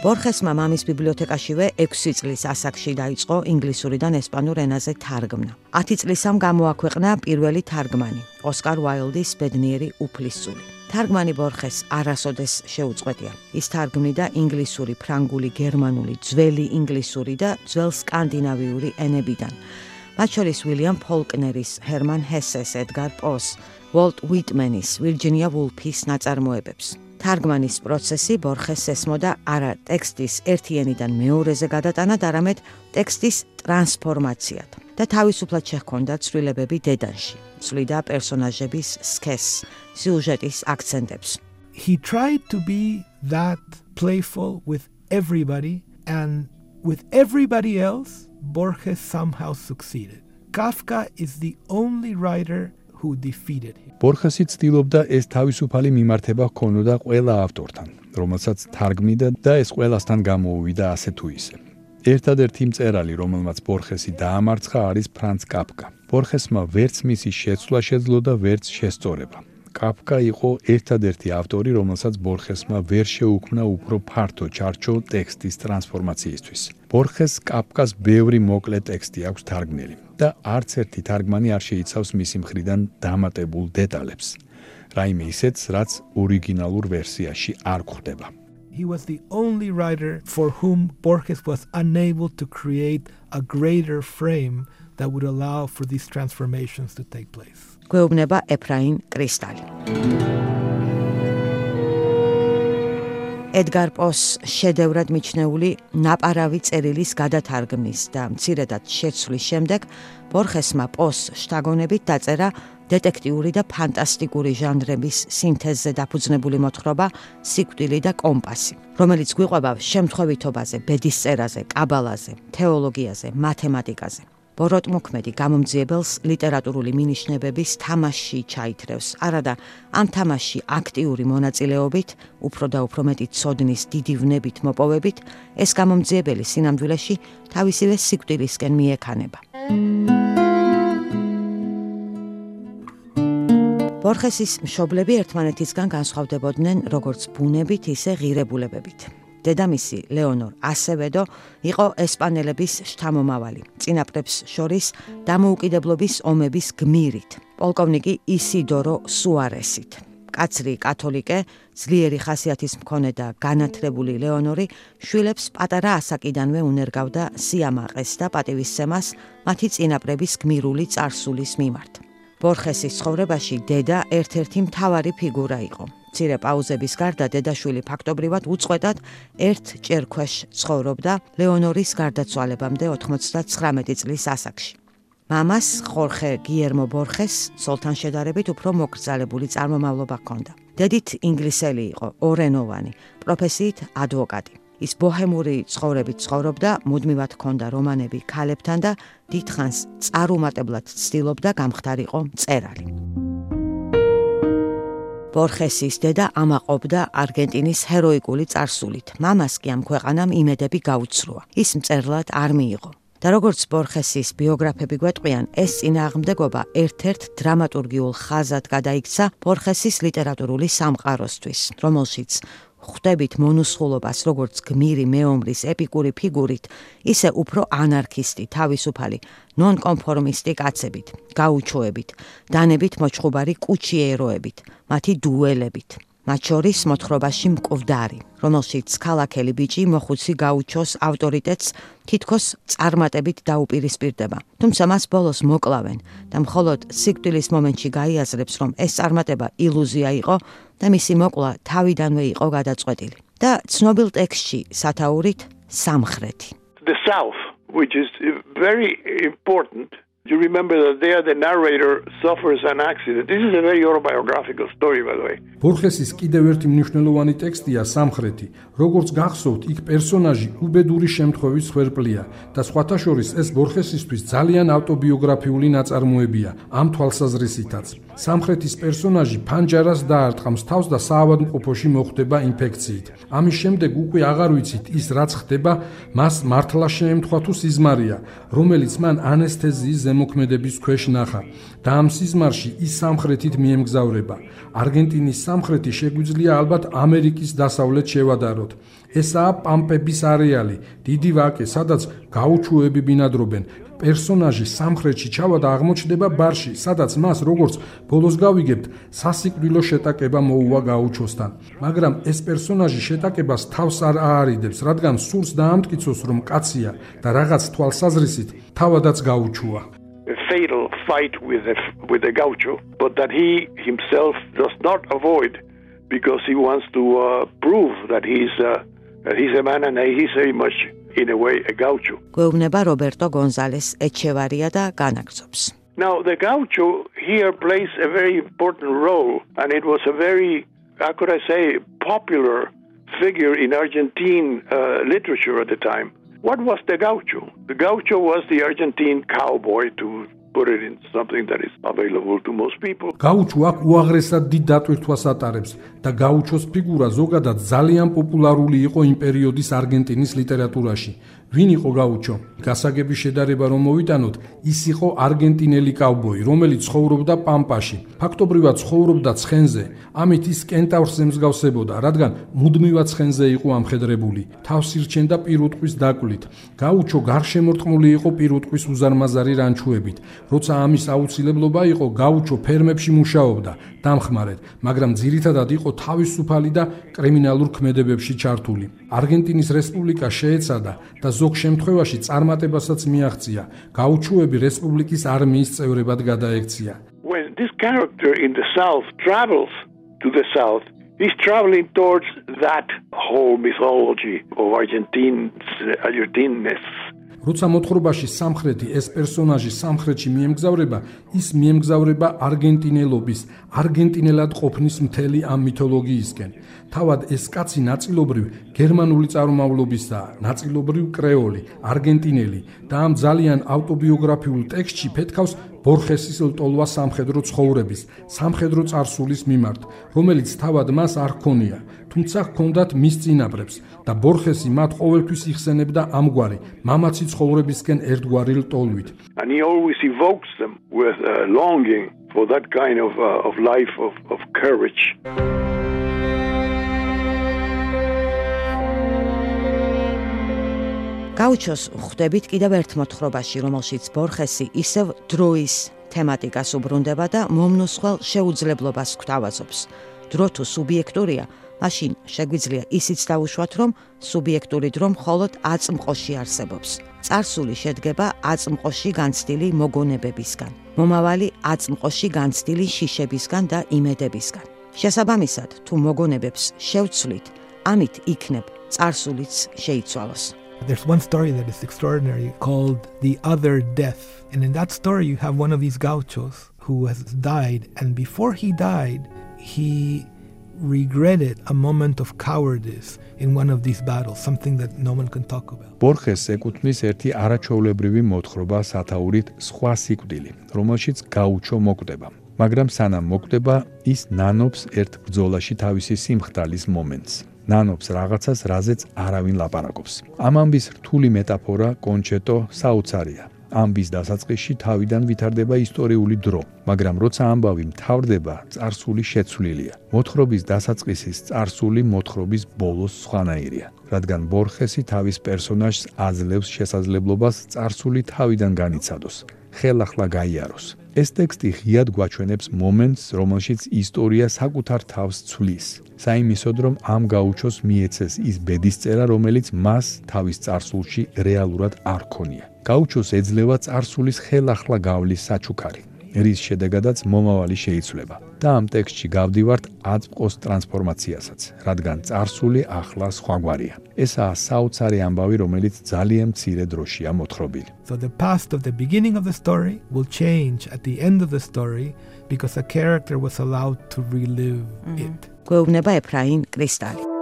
ბორხესმა მამის ბიბლიოთეკაშივე 6 წლის ასაკში დაიწყო ინგლისურიდან ესპანურ ენაზე თარგმნა. 10 წლისამ გამოაქვეყნა პირველი თარგმანი, ოსკარ უაილდის ბედნიერი უფლისწული. თარგმანი ბორხეს არასოდეს შეუწყვეტია. ის თარგმნიდა ინგლისური, ფრანგული, გერმანული, ძველი ინგლისური და ძველ სკანდინავიური ენებიდან. მათ შორის უილიამ ფოლკნერის, ჰერმან ჰესეს, ედგარ პოს, ვოლტ უიტმენის, ვირჯინია ვულფის ნაწარმოებებს. თარგმანის პროცესი ბორხეს ესმოდა არა ტექსტის ერთიანიდან მეორეზე გადატანად, არამედ ტექსტის ტრანსფორმაციად და თავისუფლად შეჰქონდა ცვლილებები დედანში. ცვლიდა პერსონაჟების სქესს, სიუჟეტის აქცენტებს. He tried to be that playful with everybody and with everybody else Borges somehow succeeded. Kafka is the only writer who defeated him. ბორხესი ცდილობდა ეს თავისუფალი მიმართება ჰქონოდა ყველა ავტორთან, რომელსაც თარგმნიდა და ეს ყველასთან გამოუვიდა ასე თუ ისე. ერთადერთი მწერალი, რომელმაც ბორხესი დაამარცხა, არის ფრანც კაფკა. ბორხესმა ვერც მისი შეცვლა შეძლო და ვერც შესწორება. კაფკა იყო ერთადერთი ავტორი, რომელსაც ბორხესმა ვერ შეუქმნა უფრო ფართო ჩარჩო ტექსტის ტრანსფორმაციისთვის. ბორხეს კაფკას ბევრი მოკლე ტექსტი აქვს თარგმნილი და არც ერთი თარგმანი არ შეიცავს მისი მხრიდან დამატებულ დეტალებს. რაიმე ისეც, რაც ორიგინალურ ვერსიაში არ გვხვდება. He was the only writer for whom Borges was unable to create a greater frame that would allow for these transformations to take place. გვეუბნება ეფრაიმ კრისტალი. ედგარ პოს შედევრად მიჩნეული ნაპარავი წერილის გადათარგმნის და მცირედად შეცვლის შემდეგ ბორხესმა პოს შტაგონებით დაწერა დეტექტიური და ფანტასტიკური ჟანრების სინთეზზე დაფუძნებული მოთხრობა სიკვდილი და კომპასი, რომელიც გვიყვება შემთხვევითობაზე, ბედისწერაზე, კაბალაზე, თეოლოგიაზე, მათემატიკაზე. ბოროტ მოქმედი გამომძიებელს ლიტერატურული მინიშნებების თამაში ჩაითრევს. არადა ამ თამაში აქტიური მონაწილეობით, უფრო და უფრო მეტი ცოდნის დიდი ვნებით მოპოვებით, ეს გამომძიებელი სინამდვილეში თავისივე სიკვდილისკენ მიექანება. ბორხესის მშობლები ერთმანეთისგან განსხვავდებოდნენ როგორც ბუნებით, ისე ღირებულებებით. დედამისი ლეონორ ასევედო იყო ესპანელების შთამომავალი, წინაპრებს შორის დამოუკიდებლობის ომების გმირით, პოლკოვნიკი ისიდორო სუარესით. კაცრი კათოლიკე, ძლიერი ხასიათის მქონე და განათლებული ლეონორი შვილებს პატარა ასაკიდანვე უნერგავდა სიამაყეს და პატივისცემას მათი წინაპრების გმირული царსულის მიმართ. ბორხესის ცხოვრებაში დედა ერთ-ერთი მთავარი ფიგურა იყო. მცირე პაუზების გარდა დედაშვილი ფაქტობრივად უწყვეტად ერთ ჭერქვეშ ცხოვრობდა ლეონორის გარდაცვალებამდე 99 წლის ასაკში. მამას ხორხე გიერმო ბორხეს სულთან შედარებით უფრო მოკრძალებული წარმომავლობა ჰქონდა. დედით ინგლისელი იყო, ორენოვანი, პროფესიით ადვოკატი. ის ბოჰემური ცხოვრებით ცხოვრობდა, მუდმივად ჰქონდა რომანები ქალებთან და დიდხანს წარუმატებლად ცდილობდა გამხდარიყო მწერალი. ბორხესის დედა ამაყობდა არგენტინის ჰეროიკული წარსულით. მამას კი ამ ქვეყანამ იმედები გაუცროა. ის მწერლად არ მიიღო. და როგორც ბორხესის ბიოგრაფები გვეტყვიან, ეს წინააღმდეგობა ერთ-ერთ დრამატურგიულ ხაზად გადაიქცა ბორხესის ლიტერატურული სამყაროსთვის, რომელშიც ხვდებით მონუსხულობას როგორც გმირი მეომრის ეპიკური ფიგურით, ისე უფრო ანარქისტი, თავისუფალი, ნონკონფორმისტი კაცებით, გაუჩოებით, დანებით მოჩხუბარი კუჩიეროებით, მათი დუელებით. მათ შორის მოთხრობაში მკვდარი, რომელშიც ქალაქელი ბიჭი მოხუცი გაუჩოს ავტორიტეტს თითქოს წარმატებით დაუპირისპირდება. თუმცა მას ბოლოს მოკლავენ და მხოლოდ სიკვდილის მომენტში გაიაზრებს, რომ ეს წარმატება ილუზია იყო და მისი მოკლა თავიდანვე იყო გადაწყვეტილი. და ცნობილ ტექსტში სათაურით სამხრეთი. The south which is very important You remember that there the narrator suffers an accident. This is a very autobiographical story by the way. ბორხესის კიდევ ერთი მნიშვნელოვანი ტექსტია სამხრეთი. როგორც გახსოვთ, იქ პერსონაჟი უბედური შემთხვევის ხერპლია და სხვათა შორის ეს ბორხესისთვის ძალიან ავტობიოგრაფიული ნაწარმოებია ამ თვალსაზრისითაც. სამხრეთის პერსონაჟი ფანჯარას დაარტყამს თავს და საავადმყოფოში მოხვდება ინფექციით. ამის შემდეგ უკვე აღარ ვიცით ის რაც ხდება, მას მართლა შეემთხვა თუ სიზმარია, რომელიც მან ანესთეზიის ზემოქმედების ქვეშ ნახა და ამ სიზმარში ის სამხრეთით მიემგზავრება. არგენტინის სამხრეთი შეგვიძლია ალბათ ამერიკის დასავლეთ შევადაროთ. ესაა პამპების არეალი, დიდი ვაკე, სადაც გაუჩუები ბინადრობენ. პერსონაჟი სამხრეთში ჩავა და აღმოჩნდება ბარში, სადაც მას როგორც ბოლოს გავიგებთ, სასიკვდილო შეტაკება მოუვა გაუჩოსთან. მაგრამ ეს პერსონაჟი შეტაკებას თავს არ აარიდებს, რადგან სურს დაამტკიცოს, რომ კაცია და რაღაც თვალსაზრისით თავადაც გაუჩუა. a fatal fight with the, with the gaucho, but that he himself does not avoid because he wants to uh, prove that he's uh, that he's a man and he's very much in a way a gaucho. გვეუბნება რობერტო გონზალეს ეჩევარია და განაგზობს. Now the gaucho here plays a very important role and it was a very how could I say popular figure in Argentine uh, literature at the time. What was the gaucho? The gaucho was the Argentine cowboy to put it in something that is available to most people. გაუჩო აქ უაღრესად დიდ დატვირთვას ატარებს და გაუჩოს ფიგურა ზოგადად ძალიან პოპულარული იყო იმ პერიოდის არგენტინის ლიტერატურაში. ვინ იყო გაუჩო? გასაგები შედარება რომ მოვიტანოთ, ის იყო არგენტინელი კავბოი, რომელიც ცხოვრობდა პამპაში. ფაქტობრივად ცხოვრობდა ცხენზე, ამით ის კენტავრს ემსგავსებოდა, რადგან მუდმივად ცხენზე იყო ამხედრებული. თავს ირჩენდა პირუტყვის დაკლით. გაუჩო გარშემორტყმული იყო პირუტყვის უზარმაზარი რანჩუებით. როცა ამის აუცილებლობა იყო, გაუჩო ფერმებში მუშაობდა, დამხმარედ, მაგრამ ძირითადად იყო თავისუფალი და კრიმინალურ ქმედებებში ჩართული. არგენტინის რესპუბლიკა შეეცადა და ზოგ შემთხვევაში წარმატებასაც მიაღწია. გაუჩუები რესპუბლიკის არმიის წევრებად გადაექცია. When this character in the south travels to the south, he's traveling towards that whole mythology of Argentines, Argentines. როცა მოთხრობაში სამხრეთი ეს პერსონაჟი სამხრეთში მიემგზავრება, ის მიემგზავრება არგენტინელობის, არგენტინელად ყოფნის მთელი ამ მითოლოგიისკენ. თავად ეს კაცი ნაწილობრივ გერმანული წარმომავლობისაა, ნაწილობრივ კრეოლი, არგენტინელი და ამ ძალიან ავტობიოგრაფიულ ტექსტში ფეთქავს ბორხესის ლტოლვა სამხედრო ცხოვრების, სამხედრო წარსულის მიმართ, რომელიც თავად მას არ ქონია, თუმცა ჰქონდათ მის წინაპრებს და ბორხესი მათ ყოველთვის იხსენებდა ამგვარი მამაცი ცხოვრებისკენ ერთგვარი ლტოლვით. And he always evokes them with a longing for that kind of uh, of life of of courage. გაუჩოს ხვდებით კიდევ ერთ მოთხრობაში, რომელშიც ბორხესი ისევ დროის თემატიკას უბრუნდება და მომნოსხვალ შეუძლებლობას გვთავაზობს. დრო თუ სუბიექტურია, მაშინ შეგვიძლია ისიც დაუშვათ, რომ სუბიექტური დრო მხოლოდ აწმყოში არსებობს. წარსული შედგება აწმყოში განცდილი მოგონებებისგან, მომავალი აწმყოში განცდილი შიშებისგან და იმედებისგან. შესაბამისად, თუ მოგონებებს შევცვლით, ამით იქნებ წარსულიც შეიცვალოს. There's one story that is extraordinary called The Other Death. And in that story, you have one of these gauchos who has died. And before he died, he regretted a moment of cowardice in one of these battles, something that no one can talk about. ბორხეს ეკუთვნის ერთი არაჩვეულებრივი მოთხრობა სათაურით სხვა სიკვდილი, რომელშიც გაუჩო მოკვდება. მაგრამ სანამ მოკვდება, ის ნანობს ერთ ბრძოლაში თავისი სიმხდალის მომენტს. ნანობს რაღაცას, რაზეც არავინ ლაპარაკობს. ამ ამბის რთული მეტაფორა კონჩეტო საოცარია. ამბის დასაწყისში თავიდან ვითარდება ისტორიული დრო, მაგრამ როცა ამბავი მთავრდება, წარსული შეცვლილია. მოთხრობის დასაწყისის წარსული მოთხრობის ბოლოს სხვანაირია, რადგან ბორხესი თავის პერსონაჟს აძლევს შესაძლებლობას წარსული თავიდან განიცადოს. ხელახლა გაიაროს. ეს ტექსტი ღიად გვაჩვენებს მომენტს, რომელშიც ისტორია საკუთარ თავს ცვლის. საიმისოდ, რომ ამ გაუჩოს მიეცეს ის ბედისწერა, რომელიც მას თავის წარსულში რეალურად არ ქონია. გაუჩოს ეძლევა წარსულის ხელახლა გავლის საჩუქარი. რის შედეგადაც მომავალი შეიცვლება. და ამ ტექსტში გავდივართ აწმყოს ტრანსფორმაციასაც, რადგან წარსული ახლა სხვაგვარია. ესაა საოცარი ამბავი, რომელიც ძალიან მცირე დროშია მოთხრობილი. So the past of the beginning of the story will change at the end of the story because a character was allowed to relive it. გვეუბნება ეფრაინ კრისტალი.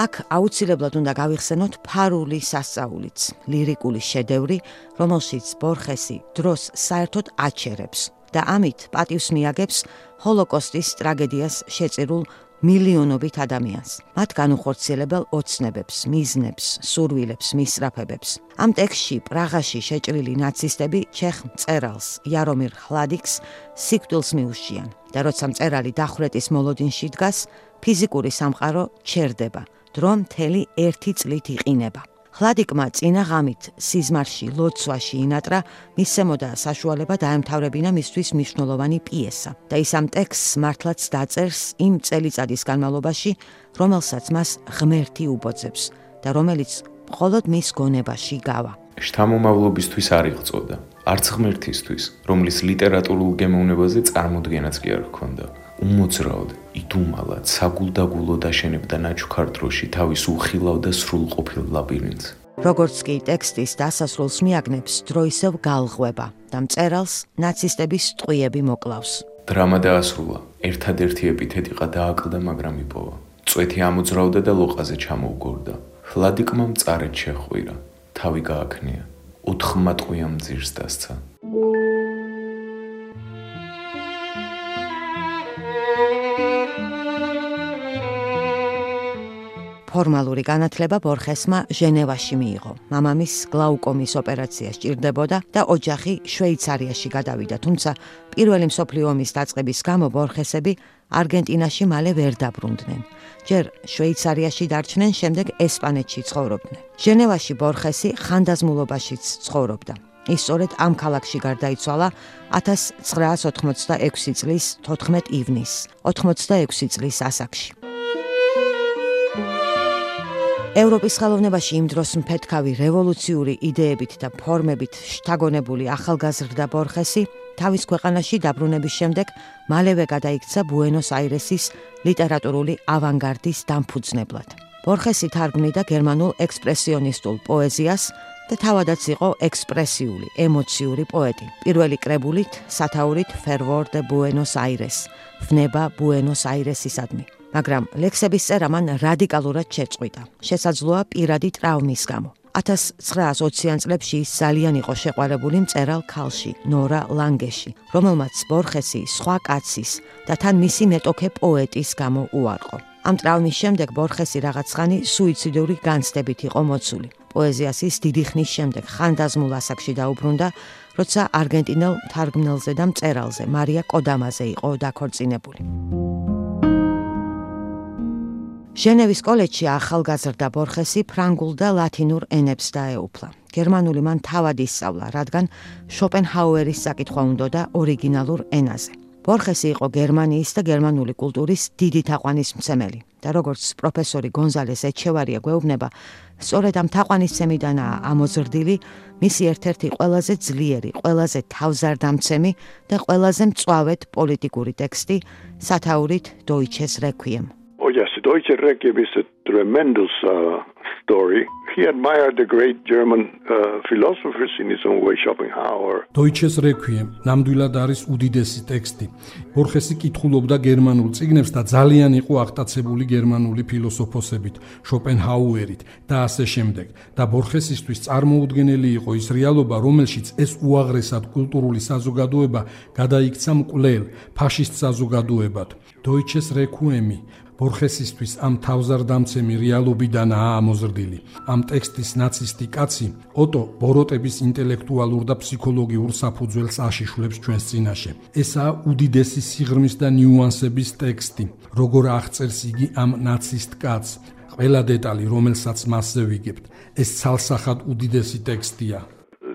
აქ აუცილებლად უნდა გავიხსენოთ ფარული სასწაულიც, ლირიკული შედევრი, რომელშიც ბორხესი დროს საერთოდ აჩერებს და ამით პატივს მიაგებს ჰოლოკოსტის ტრაგედიას შეწირულ მილიონობით ადამიანს. მათ განუხორციელებელ ოცნებებს, მიზნებს, სურვილებს, მისრაფებებს. ამ ტექსტში პრაღაში შეჭრილი ნაცისტები ჩეხ მწერალს იარომირ ხლადიქს სიკვდილს მიუშიან და როცა მწერალი დახვრეტის მოლოდინში დგას, ფიზიკური სამყარო ჩერდება. დრო მთელი ერთი წლით იყინება. ხლადიკმა წინა ღამით სიზმარში ლოცვაში ინატრა მისემოდა საშუალება დაემთავრებინა მისთვის მნიშვნელოვანი პიესა და ის ამ ტექსტს მართლაც დაწერს იმ წელიწადის განმავლობაში, რომელსაც მას ღმერთი უბოძებს და რომელიც მხოლოდ მის გონებაში გავა. შთამომავლობისთვის არ იღწოდა, არც ღმერთისთვის, რომლის ლიტერატურულ გემოვნებაზე წარმოდგენაც კი არ ჰქონდა. უმოძრაოდ იდუმალად საგულდაგულო დაშენებდა ნაჩუქარ დროში თავის უხილავ და სრულყოფილ ლაბირინთს. როგორც კი ტექსტის დასასრულს მიაგნებს, დრო ისევ გალღვება და მწერალს ნაცისტების ტყვიები მოკლავს. დრამა დაასრულა. ერთადერთი ეპითეტი ყადააკლდა, მაგრამ იპოვა. წვეთი ამოძრავდა და ლოყაზე ჩამოუგორდა. ხლადიკმა მწარეთ შეხვირა. თავი გააქნია. ოთხმატყვია მძირს დასცა. ფორმალური განათლება ბორხესმა ჟენევაში მიიღო. მამამის გლაუკომის ოპერაცია სჭირდებოდა და ოჯახი შვეიცარიაში გადავიდა, თუმცა პირველი მსოფლიო ომის დაწყების გამო ბორხესები არგენტინაში მალე ვერ დაბრუნდნენ. ჯერ შვეიცარიაში დარჩნენ, შემდეგ ესპანეთში ცხოვრობდნენ. ჟენევაში ბორხესი ხანდაზმულობაშიც ცხოვრობდა. ის სწორედ ამ ქალაქში გარდაიცვალა 1986 წლის 14 ივნისს, 86 წლის ასაკში. ევროპის ხელოვნებაში იმ დროს მფეთქავი რევოლუციური იდეებით და ფორმებით შთაგონებული ახალგაზრდა ბორხესი თავის ქვეყანაში დაბრუნების შემდეგ მალევე გადაიქცა ბუენოს-აირესის ლიტერატურული ავანგარდის დამფუძნებლად. ბორხესი თარგმნიდა გერმანულ ექსპრესიონისტულ პოეზიას და თავადაც იყო ექსპრესიული, ემოციური პოეტი. პირველი კრებულით, სათაურით de Buenos Aires, ვნება ბუენოს-აირესისადმი. მაგრამ ლექსების წერა მან რადიკალურად შეწყვიტა. შესაძლოა პირადი ტრავმის გამო. 1920-იან წლებში ის ძალიან იყო შეყვარებული მწერალ ქალში, ნორა ლანგეში, რომელმაც ბორხესი სხვა კაცის და თან მისი მეტოქე პოეტის გამო უარყო. ამ ტრავმის შემდეგ ბორხესი რაღაც ხანი სუიციდური განცდებით იყო მოცული. პოეზიას ის დიდი ხნის შემდეგ ხანდაზმულ ასაკში დაუბრუნდა, როცა არგენტინელ თარგმნელზე და მწერალზე მარია კოდამაზე იყო დაქორწინებული. ჟენევის კოლეჯში ახალგაზრდა ბორხესი ფრანგულ და ლათინურ ენებს დაეუფლა. გერმანული მან თავად ისწავლა, რადგან შოპენჰაუერის საკითხვა უნდოდა ორიგინალურ ენაზე. ბორხესი იყო გერმანიის და გერმანული კულტურის დიდი თაყვანისმცემელი და როგორც პროფესორი გონზალეს ეჩევარია გვეუბნება, სწორედ ამ თაყვანისცემიდანაა ამოზრდილი მისი ერთ-ერთი ყველაზე ძლიერი, ყველაზე თავზარდამცემი და ყველაზე მწვავედ პოლიტიკური ტექსტი სათაურით დოიჩეს რეკვიემ. Oh yes, Deutsche Requiem is a tremendous uh, story. He admired the great German uh, philosophers in his own way, Schopenhauer. Deutsches Requiem ნამდვილად არის უდიდესი ტექსტი. ბორხესი კითხულობდა გერმანულ წიგნებს და ძალიან იყო აღტაცებული გერმანული ფილოსოფოსებით, შოპენჰაუერით და ასე შემდეგ. და ბორხესისთვის წარმოუდგენელი იყო ის რეალობა, რომელშიც ეს უაღრესად კულტურული საზოგადოება გადაიქცა მკვლელ ფაშისტ საზოგადოებად. Deutsches Requiem ბორხესისთვის ამ თავზარდამცემი რეალობიდანაა ამოზრდილი. ამ ტექსტის ნაცისტი კაცი ოტო ბოროტების ინტელექტუალურ და ფსიქოლოგიურ საფუძველს აშიშვლებს ჩვენს წინაშე. ესაა უდიდესი სიღრმის და ნიუანსების ტექსტი. როგორ აღწერს იგი ამ ნაცისტ კაცს? ყველა დეტალი, რომელსაც მასზე ვიგებთ, ეს ცალსახად უდიდესი ტექსტია.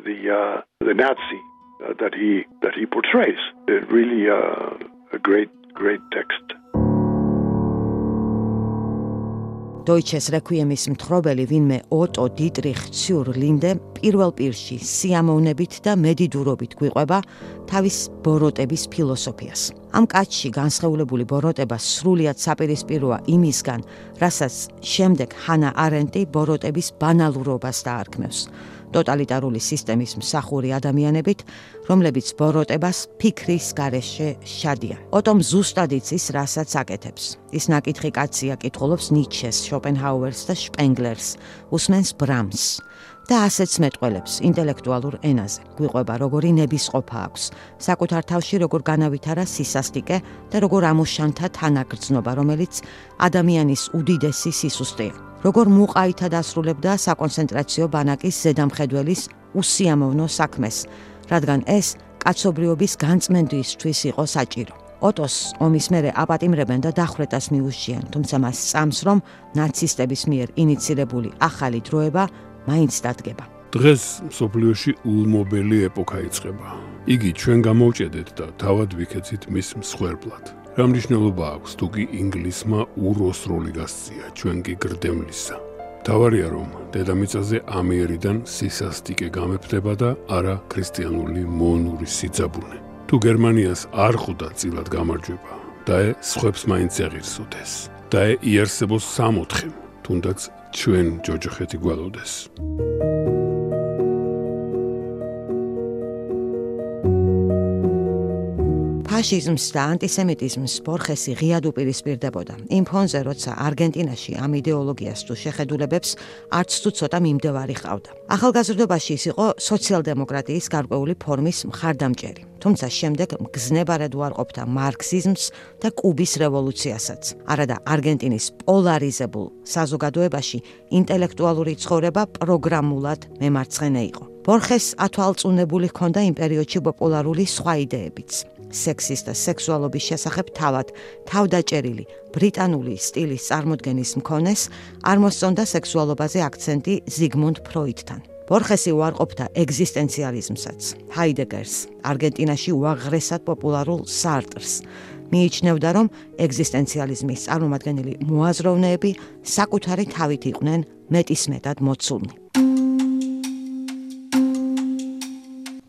The uh, the Nazi uh, that he that he portrays. It really uh, a great great text. დოიჩეს რეკვიემის მთხრობელი ვინმე ოტო დიტრიხ ციურ ლინდე პირველ პირში სიამოვნებით და მედიდურობით გვიყვება თავის ბოროტების ფილოსოფიას. ამ კაცში განსხეულებული ბოროტება სრულიად საპირისპიროა იმისგან, რასაც შემდეგ ჰანა არენტი ბოროტების ბანალურობას დაარქმევს. ტოტალიტარული სისტემის მსახური ადამიანებით, რომლებიც ბოროტებას ფიქრის გარეშე შადიან. ოტომ ზუსტად იცის, რასაც აკეთებს. ის ნაკითხი კაცია, კითხულობს ნიჩეს, შოპენჰაუერს და შპენგლერს, უსმენს ბრამს. და ასეც მეტყველებს ინტელექტუალურ ენაზე. გვიყვება როგორი ნებისყოფა აქვს, საკუთარ თავში როგორ განავითარა სისასტიკე და როგორ ამოშანთა თანაგრძნობა, რომელიც ადამიანის უდიდესი სისუსტეა. როგორ მუყაითა დასრულებდა საკონცენტრაციო ბანაკის ზედამხედველის უსიამოვნო საქმეს, რადგან ეს კაცობრიობის განწმენდისთვის იყო საჭირო. ოტოს ომის მერე აპატიმრებენ და დახვრეტას მიუშიან, თუმცა მას წამს რომ ნაცისტების მიერ ინიცირებული ახალი დროება მაინც დადგება. დღეს სოფლიოში ულმობელი ეპოქა იწყება. იგი ჩვენ გამოვჭედეთ და თავად ვიქეცით მის მსხვერპლად. რა მნიშვნელობა აქვს თუ კი ინგლისმა უროს როლი გასწია ჩვენ კი გრდემლისა. თავარია რომ დედამიწაზე ამიერიდან სისასტიკე გამეფდება და არა ქრისტიანული მონური სიძაბუნე. თუ გერმანიას არ ხვდა წილად გამარჯვება და ე სხვებს მაინც ეღირსოდეს და ე იარსებოს სამოთხე თუნდაც ჩვენ ჯოჯოხეთი გვალოდეს ფაშიზმს და ანტისემიტიზმს ბორხესი ღიად უპირისპირდებოდა. იმ ფონზე, როცა არგენტინაში ამ იდეოლოგიას თუ შეხედულებებს არც თუ ცოტა მიმდევარი ყავდა. ახალგაზრდობაში ის იყო სოციალ-დემოკრატიის გარკვეული ფორმის მხარდამჭერი. თუმცა შემდეგ მგზნებარად უარყოფდა მარქსიზმს და კუბის რევოლუციასაც. არადა არგენტინის პოლარიზებულ საზოგადოებაში ინტელექტუალური ცხოვრება პროგრამულად მემარცხენე იყო. ბორხეს ათვალწუნებული ჰქონდა იმ პერიოდში პოპულარული სხვა იდეებიც. სექსის და სექსუალობის შესახებ თავად თავდაჭერილი ბრიტანული სტილის წარმოდგენის მქონეს არ მოსწონდა სექსუალობაზე აქცენტი ზიგმუნდ ფროიდთან. ბორხესი უარყოფდა ეგზისტენციალიზმსაც, ჰაიდეგერს, არგენტინაში უაღრესად პოპულარულ სარტრს. მიიჩნევდა, რომ ეგზისტენციალიზმის წარმომადგენელი მოაზროვნეები საკუთარი თავით იყვნენ მეტისმეტად მოცულნი.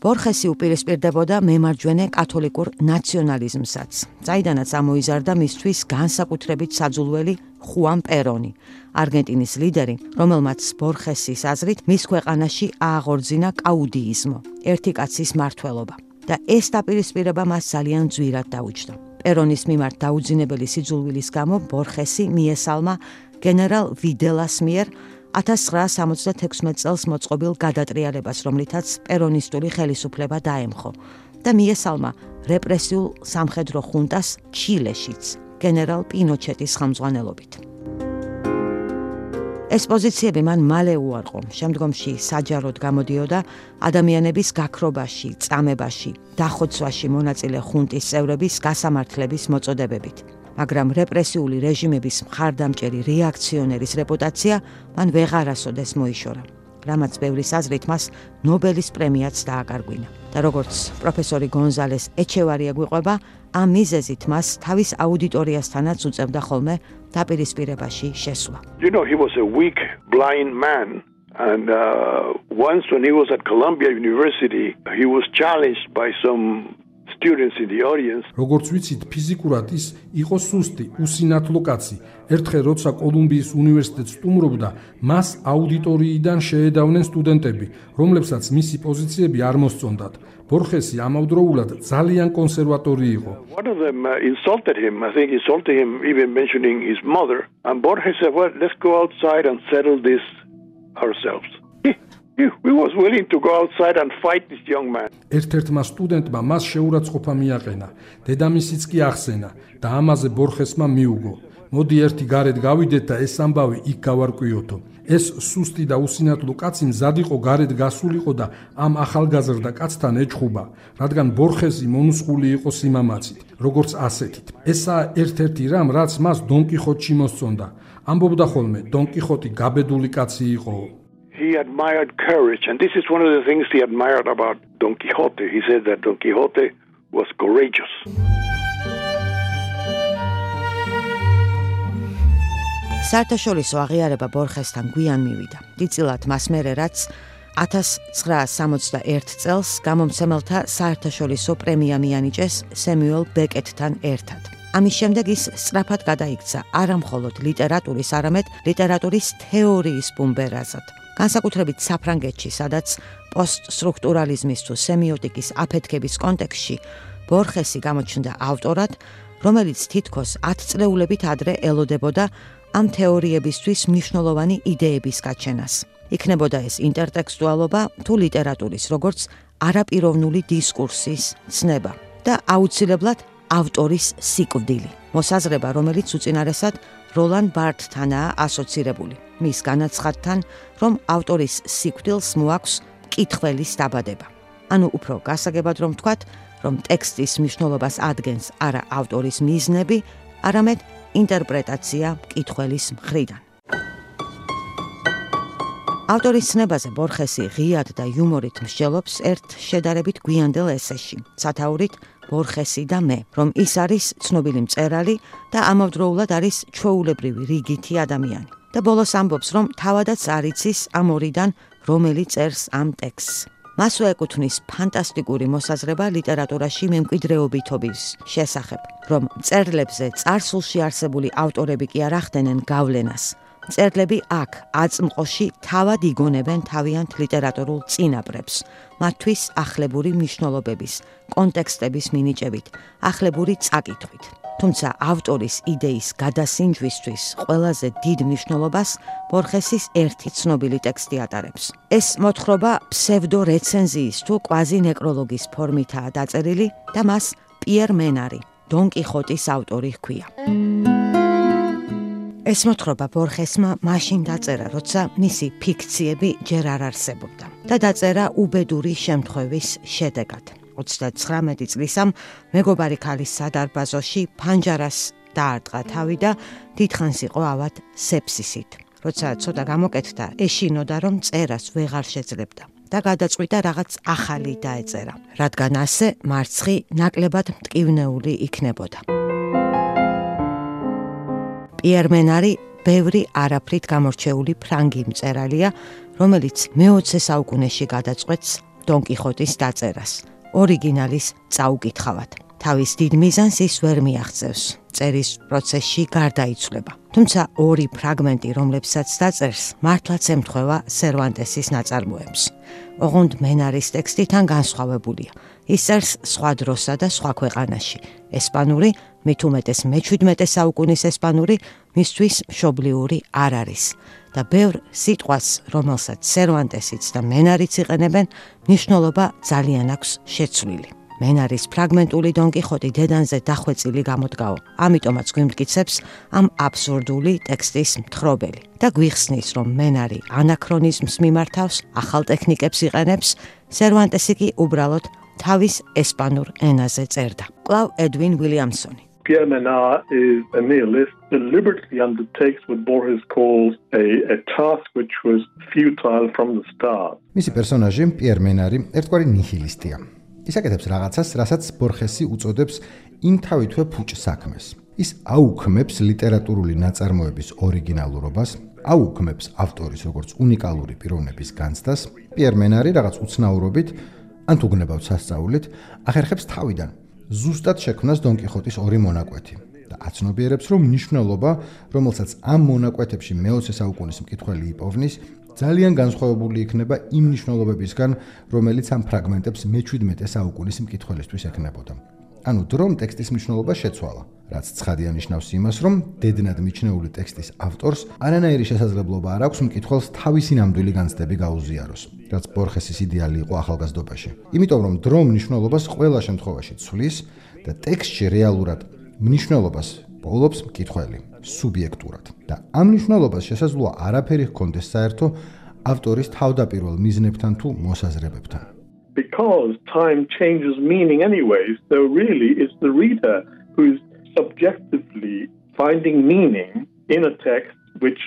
ბორხესი უპირისპირდებოდა მემარჯვენე კათოლიკურ ნაციონალიზმსაც. წაიდანაც ამოიზარდა მისთვის განსაკუთრებით საძულველი ხუან პერონი, არგენტინის ლიდერი, რომელმაც ბორხესის აზრით მის ქვეყანაში ააღორძინა კაუდიიზმო, ერთი კაცის მართლობა. და ეს დაპირისპირება მას ძალიან ძვირად დაუჯდა. პერონის მიმართ დაუძინებელი სიძულვილის გამო ბორხესი მიესალმა გენერალ ვიდელას მიერ 1976 წელს მოწყობილ გადატრიალებას, რომლითაც პერონისტული ხელისუფლება დაემხო და მიესალმა რეპრესიულ სამხედრო ხუნტას ჩილეშიც, გენერალ პინოჩეტის ხელმძღვანელობით. ეს პოზიციები მან მალე უარყო. შემდგომში საჯაროდ გამოდიოდა ადამიანების გაქრობაში, წამებაში, დახოცვაში მონაწილე ხუნტის წევრების გასამართლების მოწოდებებით. მაგრამ რეპრესიული რეჟიმების მხარდამჭერი რეაქციონერის რეპუტაცია მან ვეღარასოდეს მოიშორა. რამაც ბევრის აზრით მას ნობელის პრემიაც დააკარგვინა. და როგორც პროფესორი გონზალეს ეჩევარია გვიყვება, ამ მიზეზით მას თავის აუდიტორიასთანაც უწევდა ხოლმე დაპირისპირებაში შესვლა. You know he was a weak blind man and uh, once when he was at Columbia University he was challenged by some students in the audience. როგორც ვიცით, ფიზიკურად ის იყო სუსტი, უსინათლო კაცი. ერთხელ როცა კოლუმბიის უნივერსიტეტს სტუმრობდა, მას აუდიტორიიდან შეედავნენ სტუდენტები, რომლებსაც მისი პოზიციები არ მოსწონდათ. ბორხესი ამავდროულად ძალიან კონსერვატორი იყო. One of them uh, insulted him, I think insulted him even mentioning his mother, and Borges said, "Well, let's go outside and settle this ourselves." We was willing to go outside and fight this young man. ერთ-ერთმა სტუდენტმა მას შეურაცხყოფა მიაყენა. დედამისიც კი ახსენა და ამაზე ბორხესმა მიუგო. მოდი ერთი გარეთ გავიდეთ და ეს ამბავი იქ გავარკვიოთო. ეს სუსტი და უსინათლო კაცი მზად იყო გარეთ გასულიყო და ამ ახალგაზრდა კაცთან ეჭხუბა, რადგან ბორხესი მონუსხული იყო სიმამაცით, როგორც ასეთით. ესა ერთ-ერთი რამ, რაც მას დონკიხოტში მოსწონდა. ამბობდა ხოლმე, დონკიხოტი გაბედული კაცი იყო. He admired courage, and this is one of the things he admired about Don Quixote. He said that Don Quixote was courageous. საერთაშორისო აღიარება ბორხესთან გვიან მივიდა. დიდწილად მას მერე რაც 1961 წელს გამომცემელთა საერთაშორისო პრემია მიანიჭეს სემიუელ ბეკეტთან ერთად. ამის შემდეგ ის სწრაფად გადაიქცა არა მხოლოდ ლიტერატურის, არამედ ლიტერატურის თეორიის ბუმბერაზად. განსაკუთრებით საფრანგეთში, სადაც პოსტსტრუქტურალიზმის თუ სემიოტიკის აფეთქების კონტექსში ბორხესი გამოჩნდა ავტორად, რომელიც თითქოს 10 წლეულებით ადრე ელოდებოდა ამ თეორიებისთვის მნიშვნელოვანი იდეების გაჩენას. იქნებოდა ეს ინტერტექსტუალობა თუ ლიტერატურის, როგორც არაპიროვნული დისკურსის ცნება და აუცილებლად ავტორის სიკვდილი. მოსაზრება, რომელიც უწინარესად როლან ბარტთანაა ასოცირებული. მის განაცხადთან, რომ ავტორის სიკვდილს მოაქვს კითხველის დაბადება. ანუ უფრო გასაგებად რომ ვთქვათ, რომ ტექსტის მნიშვნელობას ადგენს არა ავტორის მიზნები, არამედ ინტერპრეტაცია კითხველის მხრიდან. ავტორის ცნებაზე ბორხესი ღიად და იუმორით მსჯელობს ერთ შედარებით გვიანდელ ესეში, სათაურით ბორხესი და მე, რომ ის არის ცნობილი მწერალი და ამავდროულად არის ჩვეულებრივი რიგითი ადამიანი. და ბოლოს ამბობს, რომ თავადაც არიცის ამ ორიდან რომელი წერს ამ ტექსტს. მასვე ეკუთვნის ფანტასტიკური მოსაზრება ლიტერატურაში მემკვიდრეობითობის შესახებ, რომ წერლებზე წარსულში არსებული ავტორები კი არ ახდენენ გავლენას, წერლები აქ აწმყოში თავად იგონებენ თავიანთ ლიტერატურულ წინაპრებს, მათთვის ახლებური მნიშვნელობების, კონტექსტების მინიჭებით, ახლებური წაკითხვით. თუმცა ავტორის იდეის გადასინჯვისთვის ყველაზე დიდ მნიშვნელობას ბორხესის ერთი ცნობილი ტექსტი ატარებს. ეს მოთხრობა ფსევდო რეცენზიის თუ კვაზი ნეკროლოგის ფორმითაა დაწერილი და მას პიერ მენარი, დონ კიხოტის ავტორი ჰქვია. ეს მოთხრობა ბორხესმა მაშინ დაწერა, როცა მისი ფიქციები ჯერ არ არსებობდა და დაწერა უბედური შემთხვევის შედეგად. 39 წლისამ მეგობარი ქალის სადარბაზოში ფანჯარას დაარტყა თავი და დიდხანს იყო ავად სეფსისით. როცა ცოტა გამოკეთდა, ეშინოდა რომ წერას ვეღარ შეძლებდა და გადაწყვიტა რაღაც ახალი დაეწერა, რადგან ასე მარცხი ნაკლებად მტკივნეული იქნებოდა. პიერმენარი ბევრი არაფრით გამორჩეული ფრანგი მწერალია, რომელიც მე-20 საუკუნეში გადაწყვეტს დონ კიხოტის დაწერას. ორიგინალის წაუკითხავად. თავის დიდ მიზანს ის ვერ მიაღწევს. წერის პროცესში გარდაიცვლება. თუმცა ორი ფრაგმენტი, რომლებსაც დაწერს, მართლაც ემთხვევა სერვანტესის ნაწარმოებს. ოღონდ მენარის ტექსტიდან განსხვავებულია. ის წერს სხვა დროსა და სხვა ქვეყანაში. ესპანური, მით უმეტეს მე-17 საუკუნის ესპანური, მისთვის მშობლიური არ არის. და ბევრ სიტყვას, რომელსაც სერვანტესიც და მენარიც იყენებენ, ნიშნულობა ძალიან აქვს შეცვლილი. მენარის ფრაგმენტული დონკიხოტი დედანზე დახვეწილი გამოდგაო. ამიტომაც გვიმტკიცებს ამ აბსურდული ტექსტის მთხრობელი და გვიხსნის, რომ მენარი ანაქრონიზმს მიმართავს, ახალ ტექნიკებს იყენებს, სერვანტესი კი უბრალოდ თავის ესპანურ ენაზე წერდა. კლავ ედვინ უილიამსონი Pierre Menard is a nihilist, deliberately undertakes what Borges calls a, a task which was futile from the start. მისი პერსონაჟი პიერ მენარი ერთგვარი ნიჰილისტია. ის აკეთებს რაღაცას, რასაც ბორხესი უწოდებს ინთავითვე ფუჭ საქმეს. ის აუქმებს ლიტერატურული ნაწარმოების ორიგინალურობას, აუქმებს ავტორის როგორც უნიკალური პიროვნების განცდას. პიერ მენარი რაღაც უცნაურობით ან თუ გნებავთ სასწაულით, ახერხებს თავიდან. ზუსტად შექმნას დონ კიხოტის ორი მონაკვეთი და აცნობიერებს რომ მნიშვნელობა რომელსაც ამ მონაკვეთებში მე-20 საუკუნის მკითხველი იპოვნის ძალიან განსხვავებული იქნება იმ მნიშვნელობებისგან რომელიც ამ ფრაგმენტებს მე-17 საუკუნის მკითხველისთვის ექნებოდა ანუ დრომ ტექსტის მნიშვნელობა შეცვალა რაც ცხადია ნიშნავს იმას, რომ დედნად მიჩნეული ტექსტის ავტორს არანაირი შესაძლებლობა არ აქვს მკითხველს თავისი ნამდვილი განცდები გაუზიაროს, რაც ბორხესის იდეალი იყო ახალგაზრდობაში. იმიტომ რომ დრო მნიშვნელობას ყველა შემთხვევაში ცვლის და ტექსტში რეალურად მნიშვნელობას პოულობს მკითხველი სუბიექტურად. და ამ მნიშვნელობას შესაძლოა არაფერი ჰქონდეს საერთო ავტორის თავდაპირველ მიზნებთან თუ მოსაზრებებთან. Because time changes meaning anyways, so really it's the reader who's subjectively finding meaning in a text which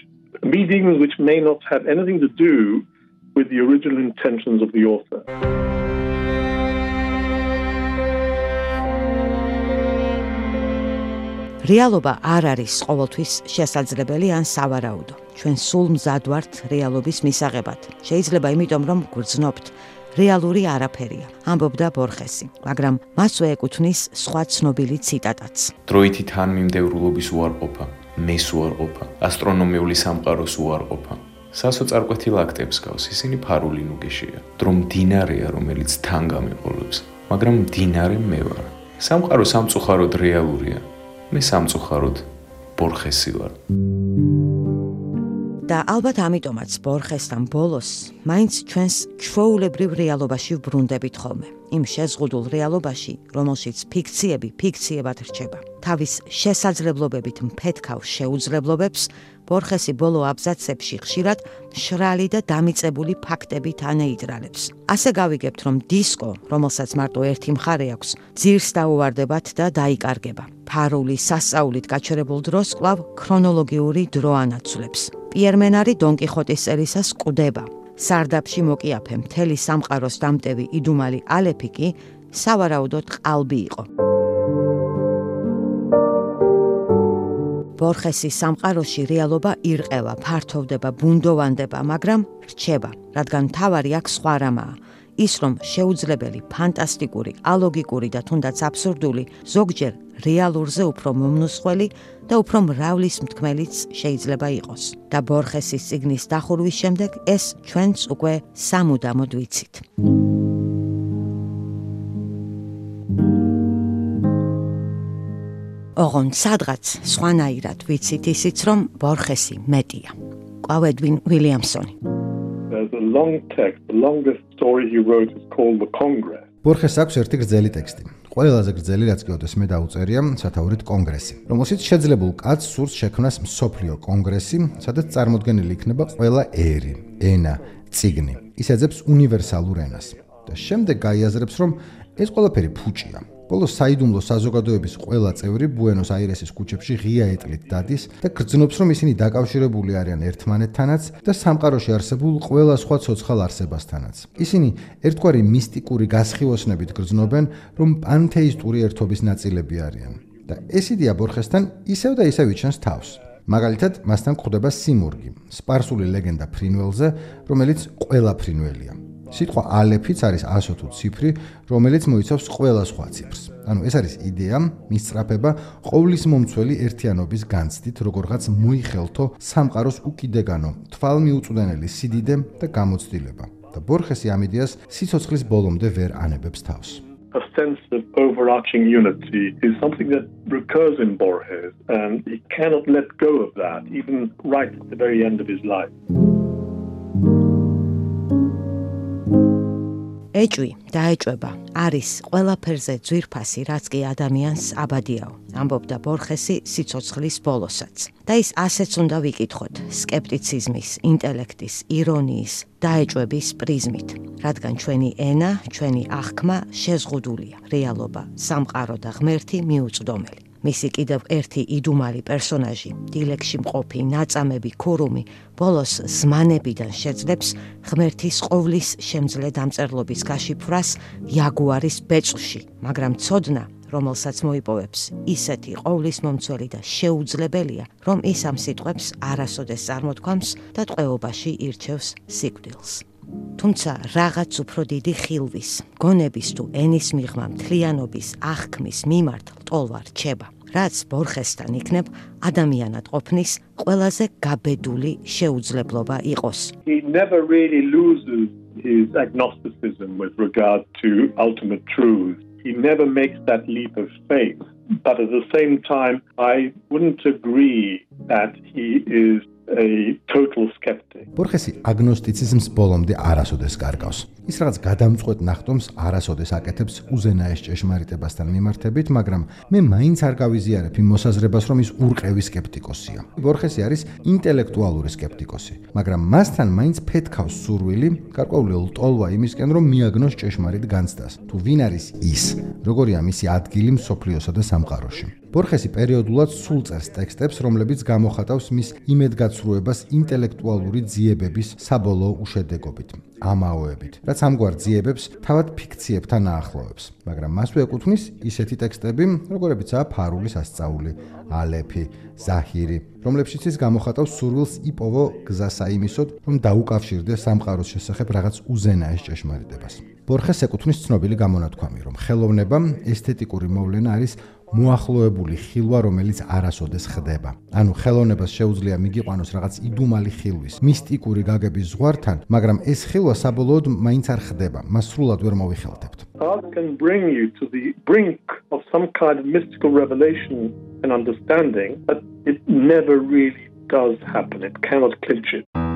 meanings which may not have anything to do with the original intentions of the author. რეალობა არ არის ყოველთვის შესაძლებელი ან სავარაუდო. ჩვენ სულ მზად ვართ რეალობის მისაღებად. შეიძლება იმიტომ რომ გრძნობთ რეალური არაფერია, ამბობდა ბორხესი, მაგრამ მასვე ეკუთვნის სხვა ცნობილი ციტატაც. დროითი თანმიმდევრულობის უარყოფა, მეს უარყოფა, ასტრონომიული სამყაროს უარყოფა. სასოწარკვეთი ლაქტებს გავს, ისინი ფარული ნუგეშია. დრომ დინარეა, რომელიც თან გამიყოლებს, მაგრამ დინარე მე ვარ. სამყარო სამწუხაროდ რეალურია. მე სამწუხაროდ ბორხესი ვარ. და ალბათ ამიტომაც ბორხესთან ბოლოს მაინც ჩვენს ჩვეულებრივ რეალობაში ვბრუნდებით ხოლმე. იმ შეზღუდულ რეალობაში, რომელშიც ფიქციები ფიქციებად რჩება. თავის შესაძლებლობებით მფეთქავ შეუძლებლობებს ბორხესი ბოლო აბზაცებში ხშირად შრალი და დამიწებული ფაქტებით ანეიტრალებს. ასე გავიგებთ, რომ დისკო, რომელსაც მარტო ერთი მხარე აქვს, ძირს დაუვარდებათ და დაიკარგება. ფარული სასაულით გაჩერებულ დროს კლავ ქრონოლოგიური დრო ანაცვლებს. პიერმენარი დონკიხოტის წერისას კვდება. სარდაფში მოკიაფე მთელი სამყაროს დამტევი იდუმალი ალეფიკი სავარაუდოდ ყალბი იყო. ბორხესის სამყაროში რეალობა ირყევა, ფართოვდება, ბუნდოვანდება, მაგრამ რჩება, რადგან თავარი აქ სხვა რამაა. ის რომ შეუძლებელი, ფანტასტიკური, ალოგიკური და თუნდაც აბსურდული, ზოგჯერ რეალურზე უფრო მომნუსხველი და უფრო მრავლის მთქმელიც შეიძლება იყოს. და ბორხესის ციგნის დახურვის შემდეგ ეს ჩვენც უკვე სამუდამოდ ვიცით. ოღონ სადღაც სხვანაირად ვიცით ისიც რომ ბორხესი მეტია. ყვავედვინ ვილიამსონი. There's a long text, the longest story he wrote is called The Congress. ბორხეს აქვს ერთი გრძელი ტექსტი. ყველაზე გრძელი რაც კი ოდესმე დაუწერია სათაურით კონგრესი, რომელშიც შეძლებულ კაცს სურს შექმნას მსოფლიო კონგრესი, სადაც წარმოდგენილი იქნება ყველა ერი, ენა, ციგნი. ის ეძებს უნივერსალურ ენას. და შემდეგ გაიაზრებს, რომ ეს ყველაფერი ფუჭია. ბოლოს საიდუმლო საზოგადოების ყველა წევრი ბუენოს-აირესის ქუჩებში ღია ეტლით დადის და გრძნობს, რომ ისინი დაკავშირებული არიან ერთმანეთთანაც და სამყაროში არსებულ ყველა სხვა ცოცხალ არსებასთანაც. ისინი ერთგვარი მისტიკური გასხივოსნებით გრძნობენ, რომ პანთეისტური ერთობის ნაწილები არიან. და ეს იდეა ბორხესთან ისევ და ისევ იჩენს თავს. მაგალითად, მასთან გვხვდება სიმურგი, სპარსული ლეგენდა ფრინველზე, რომელიც ყველა ფრინველია. სიტყვა ალეფიც არის 100 თუ ციფრი, რომელიც მოიცავს ყველა სხვა ციფრს. ანუ ეს არის იდეა, მისწრაფება ყოვლის მომცველი ერთიანობის განცდით, როგორღაც მოიხელთო სამყაროს უკიდეგანო, თვალმიუწვდენელი სიდიდე და გამოცდილება. და ბორხესი ამ იდეას სიცოცხლის ბოლომდე ვერ ანებებს თავს. A sense of overarching unity is something that recurs in Borges, and he cannot let go of that, even right at the very end of his life. ეჭვი დაეჭვება არის ყველაფერზე ძვირფასი, რაც კი ადამიანს აბადიაო, ამბობდა ბორხესი სიცოცხლის ბოლოსაც. და ის ასეც უნდა ვიკითხოთ скеპტიციზმის, ინტელექტის, ირონიის, დაეჭვების პრიზმით, რადგან ჩვენი ენა, ჩვენი აღქმა შეზღუდულია, რეალობა, სამყარო და ღმერთი მიუწვდომელი. მისი კიდევ ერთი იდუმალი პერსონაჟი, დილექსში მყოფი ნაწამები ქურუმი, ბოლოს ზმანებიდან შეძლებს ღმერთის ყოვლის შემძლე დამწერლობის გაშიფრას იაგუარის ბეწში, მაგრამ ცოდნა რომელსაც მოიპოვებს ისეთი ყოვლის მომცველი და შეუძლებელია, რომ ის ამ სიტყვებს არასოდეს წარმოთქვამს და ტყვეობაში ირჩევს სიკვდილს. თუმცა რაღაც უფრო დიდი ხილვის, გონების თუ ენის მიღმა მთლიანობის აღქმის მიმართ ტოლვა რჩება, რაც ბორხესთან იქნებ ადამიანად ყოფნის ყველაზე გაბედული შეუძლებლობა იყოს. He never really loses his agnosticism with regard to ultimate truth. He never makes that leap of faith. But at the same time, I wouldn't agree that he is a total skeptic. ბორხესი აგნოსტიციზმს ბოლომდე არასოდეს კარგავს. ის რაღაც გადამწყვეტ ნახტომს არასოდეს აკეთებს უზენაეს ჭეშმარიტებასთან მიმართებით, მაგრამ მე მაინც არ გავიზიარებ იმ მოსაზრებას, რომ ის ურყევი скеპტიკოსია. ბორხესი არის ინტელექტუალური скеპტიკოსი, მაგრამ მასთან მაინც ფეთქავს სურვილი, გარკვეული ლტოლვა იმისკენ, რომ მიაგნოს ჭეშმარიტ განცდას. თუ ვინ არის ის, როგორია მისი ადგილი მსოფლიოსა და სამყაროში. ბორხესი პერიოდულად სულწერს ტექსტებს, რომლებიც გამოხატავს მის იმედგაც იმედგაცრუებას ინტელექტუალური ძიებების საბოლოო უშედეგობით, ამაოებით, რაც ამგვარ ძიებებს თავად ფიქციებთან აახლოვებს. მაგრამ მასვე ეკუთვნის ისეთი ტექსტები, როგორებიცაა ფარულის ასწაული, ალეფი, ზაჰირი, რომლებშიც ის გამოხატავს სურვილს იპოვო გზასაიმისოდ, რომ დაუკავშირდეს სამყაროს შესახებ რაღაც უზენაეს ჭეშმარიტებას. ბორხეს ეკუთვნის ცნობილი გამონათქვამი, რომ ხელოვნება ესთეტიკური მოვლენა არის მოახლოებული ხილვა, რომელიც არასოდეს ხდება. ანუ ხელოვნებას შეუძლია მიგიყვანოს რაღაც იდუმალი ხილვის, მისტიკური გაგების ზღვართან, მაგრამ ეს ხილვა საბოლოოდ მაინც არ ხდება. მას სრულად ვერ მოვიხელთებთ. Art can bring you to the brink of some kind of mystical revelation and understanding, but it never really does happen. It cannot clinch it.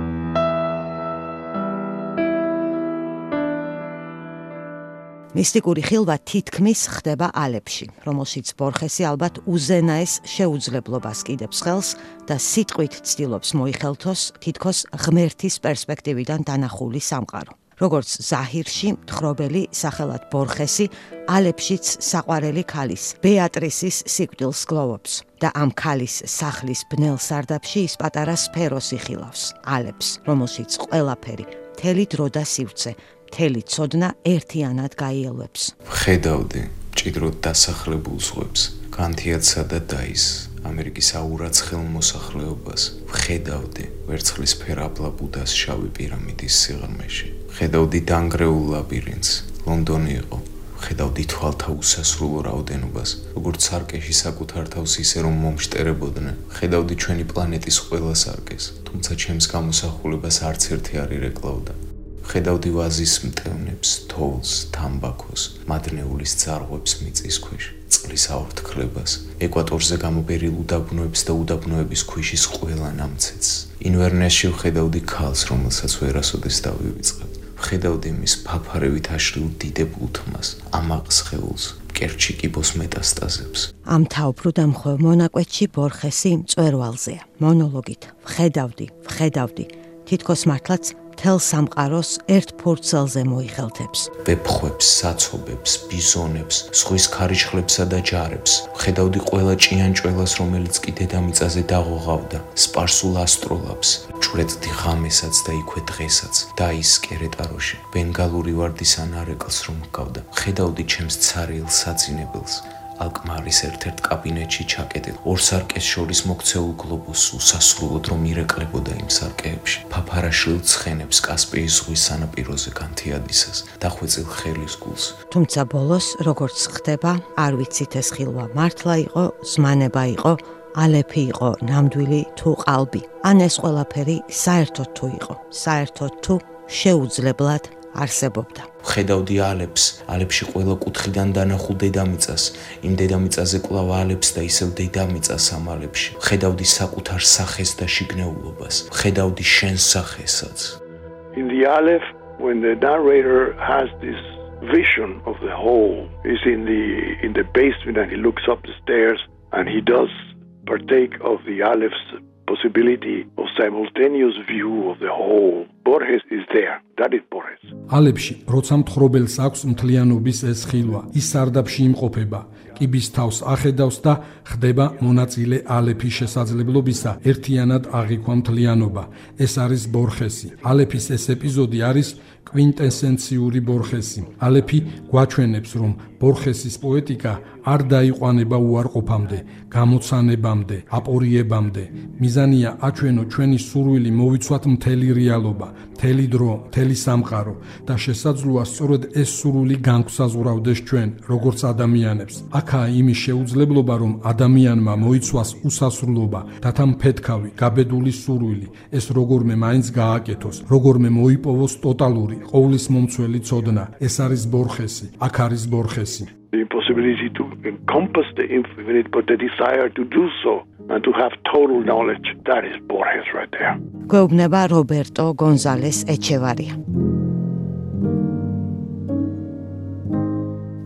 მისტიკური ხილვა თითქმის ხდება ალეფში, რომელშიც ბორხესი ალბათ უზენაეს შეუძლებლობას კიდებს ხელს და სიტყვით ცდილობს მოიხელთოს თითქოს ღმერთის პერსპექტივიდან დანახული სამყარო. როგორც ზაჰირში, თხრობელი სახელად ბორხესი ალეფშიც საყვარელი ქალის ბეატრისის სიკვდილს გლოვობს და ამ ქალის სახლის ბნელ სარდაფში ის პატარა სფეროს იხილავს, ალეფს, რომელშიც ყველაფერი, თელი დრო და სივრცე მთელი ცოდნა ერთიანად გაიელვებს. ხედავდი ჭიდროდ დასახლებულ ზღვებს, განთიადსა და დაის, ამერიკის აურაც ხელმოსახლეობას. ხედავდი ვერცხლის ფერაბლა ბუდას შავი პირამიდის სიღრმეში. ხედავდი დანგრეულ ლაბირინთს, ლონდონი იყო, ხედავდი თვალთა უსასრულო რაოდენობას, როგორც სარკეში საკუთარ თავს ისე რომ მომშტერებოდნენ. ხედავდი ჩვენი პლანეტის ყველა სარკეს, თუმცა ჩემს გამოსახულებას არც ერთი არ ირეკლავდა. ხედავდი ვაზის მტევნებს, თოვლს, თამბაქოს, მადნეულის ძარღვებს მიწის ქვეშ, წყლის აორთქლებას, ეკვატორზე გამობერილ უდაბნოებს და უდაბნოების ქვიშის ყველა ნამცეთს. ინვერნესში ხედავდი ქალს, რომელსაც ვერასოდეს დავივიწყებ. ხედავდი მის ფაფარევით აშლილ დიდებულ თმას, ამაყს ხეულს, კერჩი კიბოს მეტასტაზებს. ამ თაუფრუ დამხვევ მონაკვეთში ბორხესი მწვერვალზეა. მონოლოგით ხედავდი, ხედავდი, თითქოს მართლაც თელ სამყაროს ერთ ფურცელზე მოიხელთებს. ვეფხვებს, საცობებს, ბიზონებს, სხვის ქარიშხლებსა და ჯარებს. ხედავდი ყველა ჭიანჭველას, რომელიც კი დედამიწაზე დაღოღავდა, სპარსულ ასტროლაბს, ჭვრეტდი ღამესაც და იქვე დღესაც და ის კერეტაროში, ბენგალური ვარდის ანარეკლს რომ ჰგავდა. ხედავდი ჩემს ცარიელ საძინებელს. ალკმარის ერთ-ერთ კაბინეტში ჩაკეტილ. ორ სარკეს შორის მოქცეულ გლობუსს უსასრულოდ რომ ირეკლებოდა იმ სარკეებში. ფაფარაშილ ცხენებს კასპიის ზღვის სანაპიროზე განთიადისას დახვეწილ ხელის გულს. თუმცა ბოლოს როგორც ხდება არ ვიცით ეს ხილვა მართლა იყო ზმანება იყო ალეფი იყო ნამდვილი თუ ყალბი. ან ეს ყველაფერი საერთოდ თუ იყო. საერთოდ თუ შეუძლებლად არსებობდა. ხედავდი ალებს, ალებში ყველა კუთხიდან დანახულ დედამიწას, იმ დედამიწაზე კვლავ ალებს და ისევ დედამიწას ამ ალებში. ხედავდი საკუთარ სახეს და შიგნეულობას, ხედავდი შენ სახესაც. In the Aleph when the narrator has this vision of the whole is in the in the basement and he looks up the stairs and he does partake of the Aleph's possibility of simultaneous view of the whole. Borges is there. That is Borges. ალებში, როცა მთხრობელს აქვს მთლიანობის ეს ხილვა, ის სარდაფში იმყოფება, კიბის თავს ახედავს და ხდება მონაწილე ალეფის შესაძლებლობისა ერთიანად აღიქვა მთლიანობა. ეს არის ბორხესი. ალეფის ეს ეპიზოდი არის კვინტესენციური ბორხესი. ალეფი გვაჩვენებს, რომ ბორხესის პოეტიკა არ დაიყვანება უარყოფამდე, გამოცანებამდე, აპორიებამდე. მიზანია აჩვენო ჩვენი სურვილი მოვიცვათ მთელი რეალობა, მთელი დრო, მთელი სამყარო და შესაძლოა სწორედ ეს სურვილი განგვსაზღვრავდეს ჩვენ, როგორც ადამიანებს. აქაა იმის შეუძლებლობა, რომ ადამიანმა მოიცვას უსასრულობა, დათა მფეთქავი, გაბედული სურვილი, ეს როგორმე მაინც გააკეთოს, როგორმე მოიპოვოს ტოტალური, ყოვლის მომცველი ცოდნა. ეს არის ბორხესი, აქ არის ბორხესი. The impossibility to encompass the infinite, but the desire to do so and to have total knowledge. That is Borges right there. გვეუბნება რობერტო გონზალეს ეჩევარია.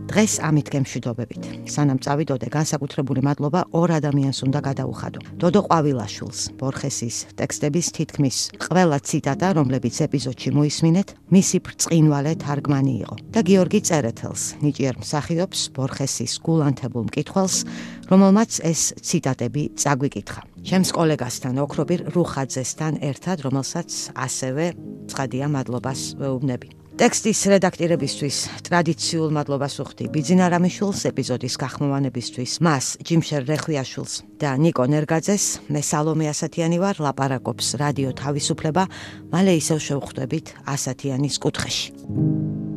დღეს ამით გემშვიდობებით. სანამ წავიდოდე, განსაკუთრებული მადლობა ორ ადამიანს უნდა გადაუხადო. დოდო ყვავილაშვილს, ბორხესის ტექსტების თითქმის ყველა ციტატა, რომლებიც ეპიზოდში მოისმინეთ, მისი ბრწყინვალე თარგმანი იყო. და გიორგი წერეთელს, ნიჭიერ მსახიობს ბორხესის გულანთებულ მკითხველს, რომელმაც ეს ციტატები წაგვიკითხა. ჩემს კოლეგასთან ოქრობირ რუხაძესთან ერთად, რომელსაც ასევე ცხადია მადლობას ვეუბნები. ტექსტის რედაქტირებისთვის ტრადიციულ მადლობას ვუხდი ბიძინა რამიშვილს ეპიზოდის გახმოვანებისთვის მას ჯიმშერ რეხვიაშვილს და ნიკო ნერგაძეს მე სალომე ასათიანი ვარ ლაპარაკობს რადიო თავისუფლება მალე ისევ შევხვდებით ასათიანის კუთხეში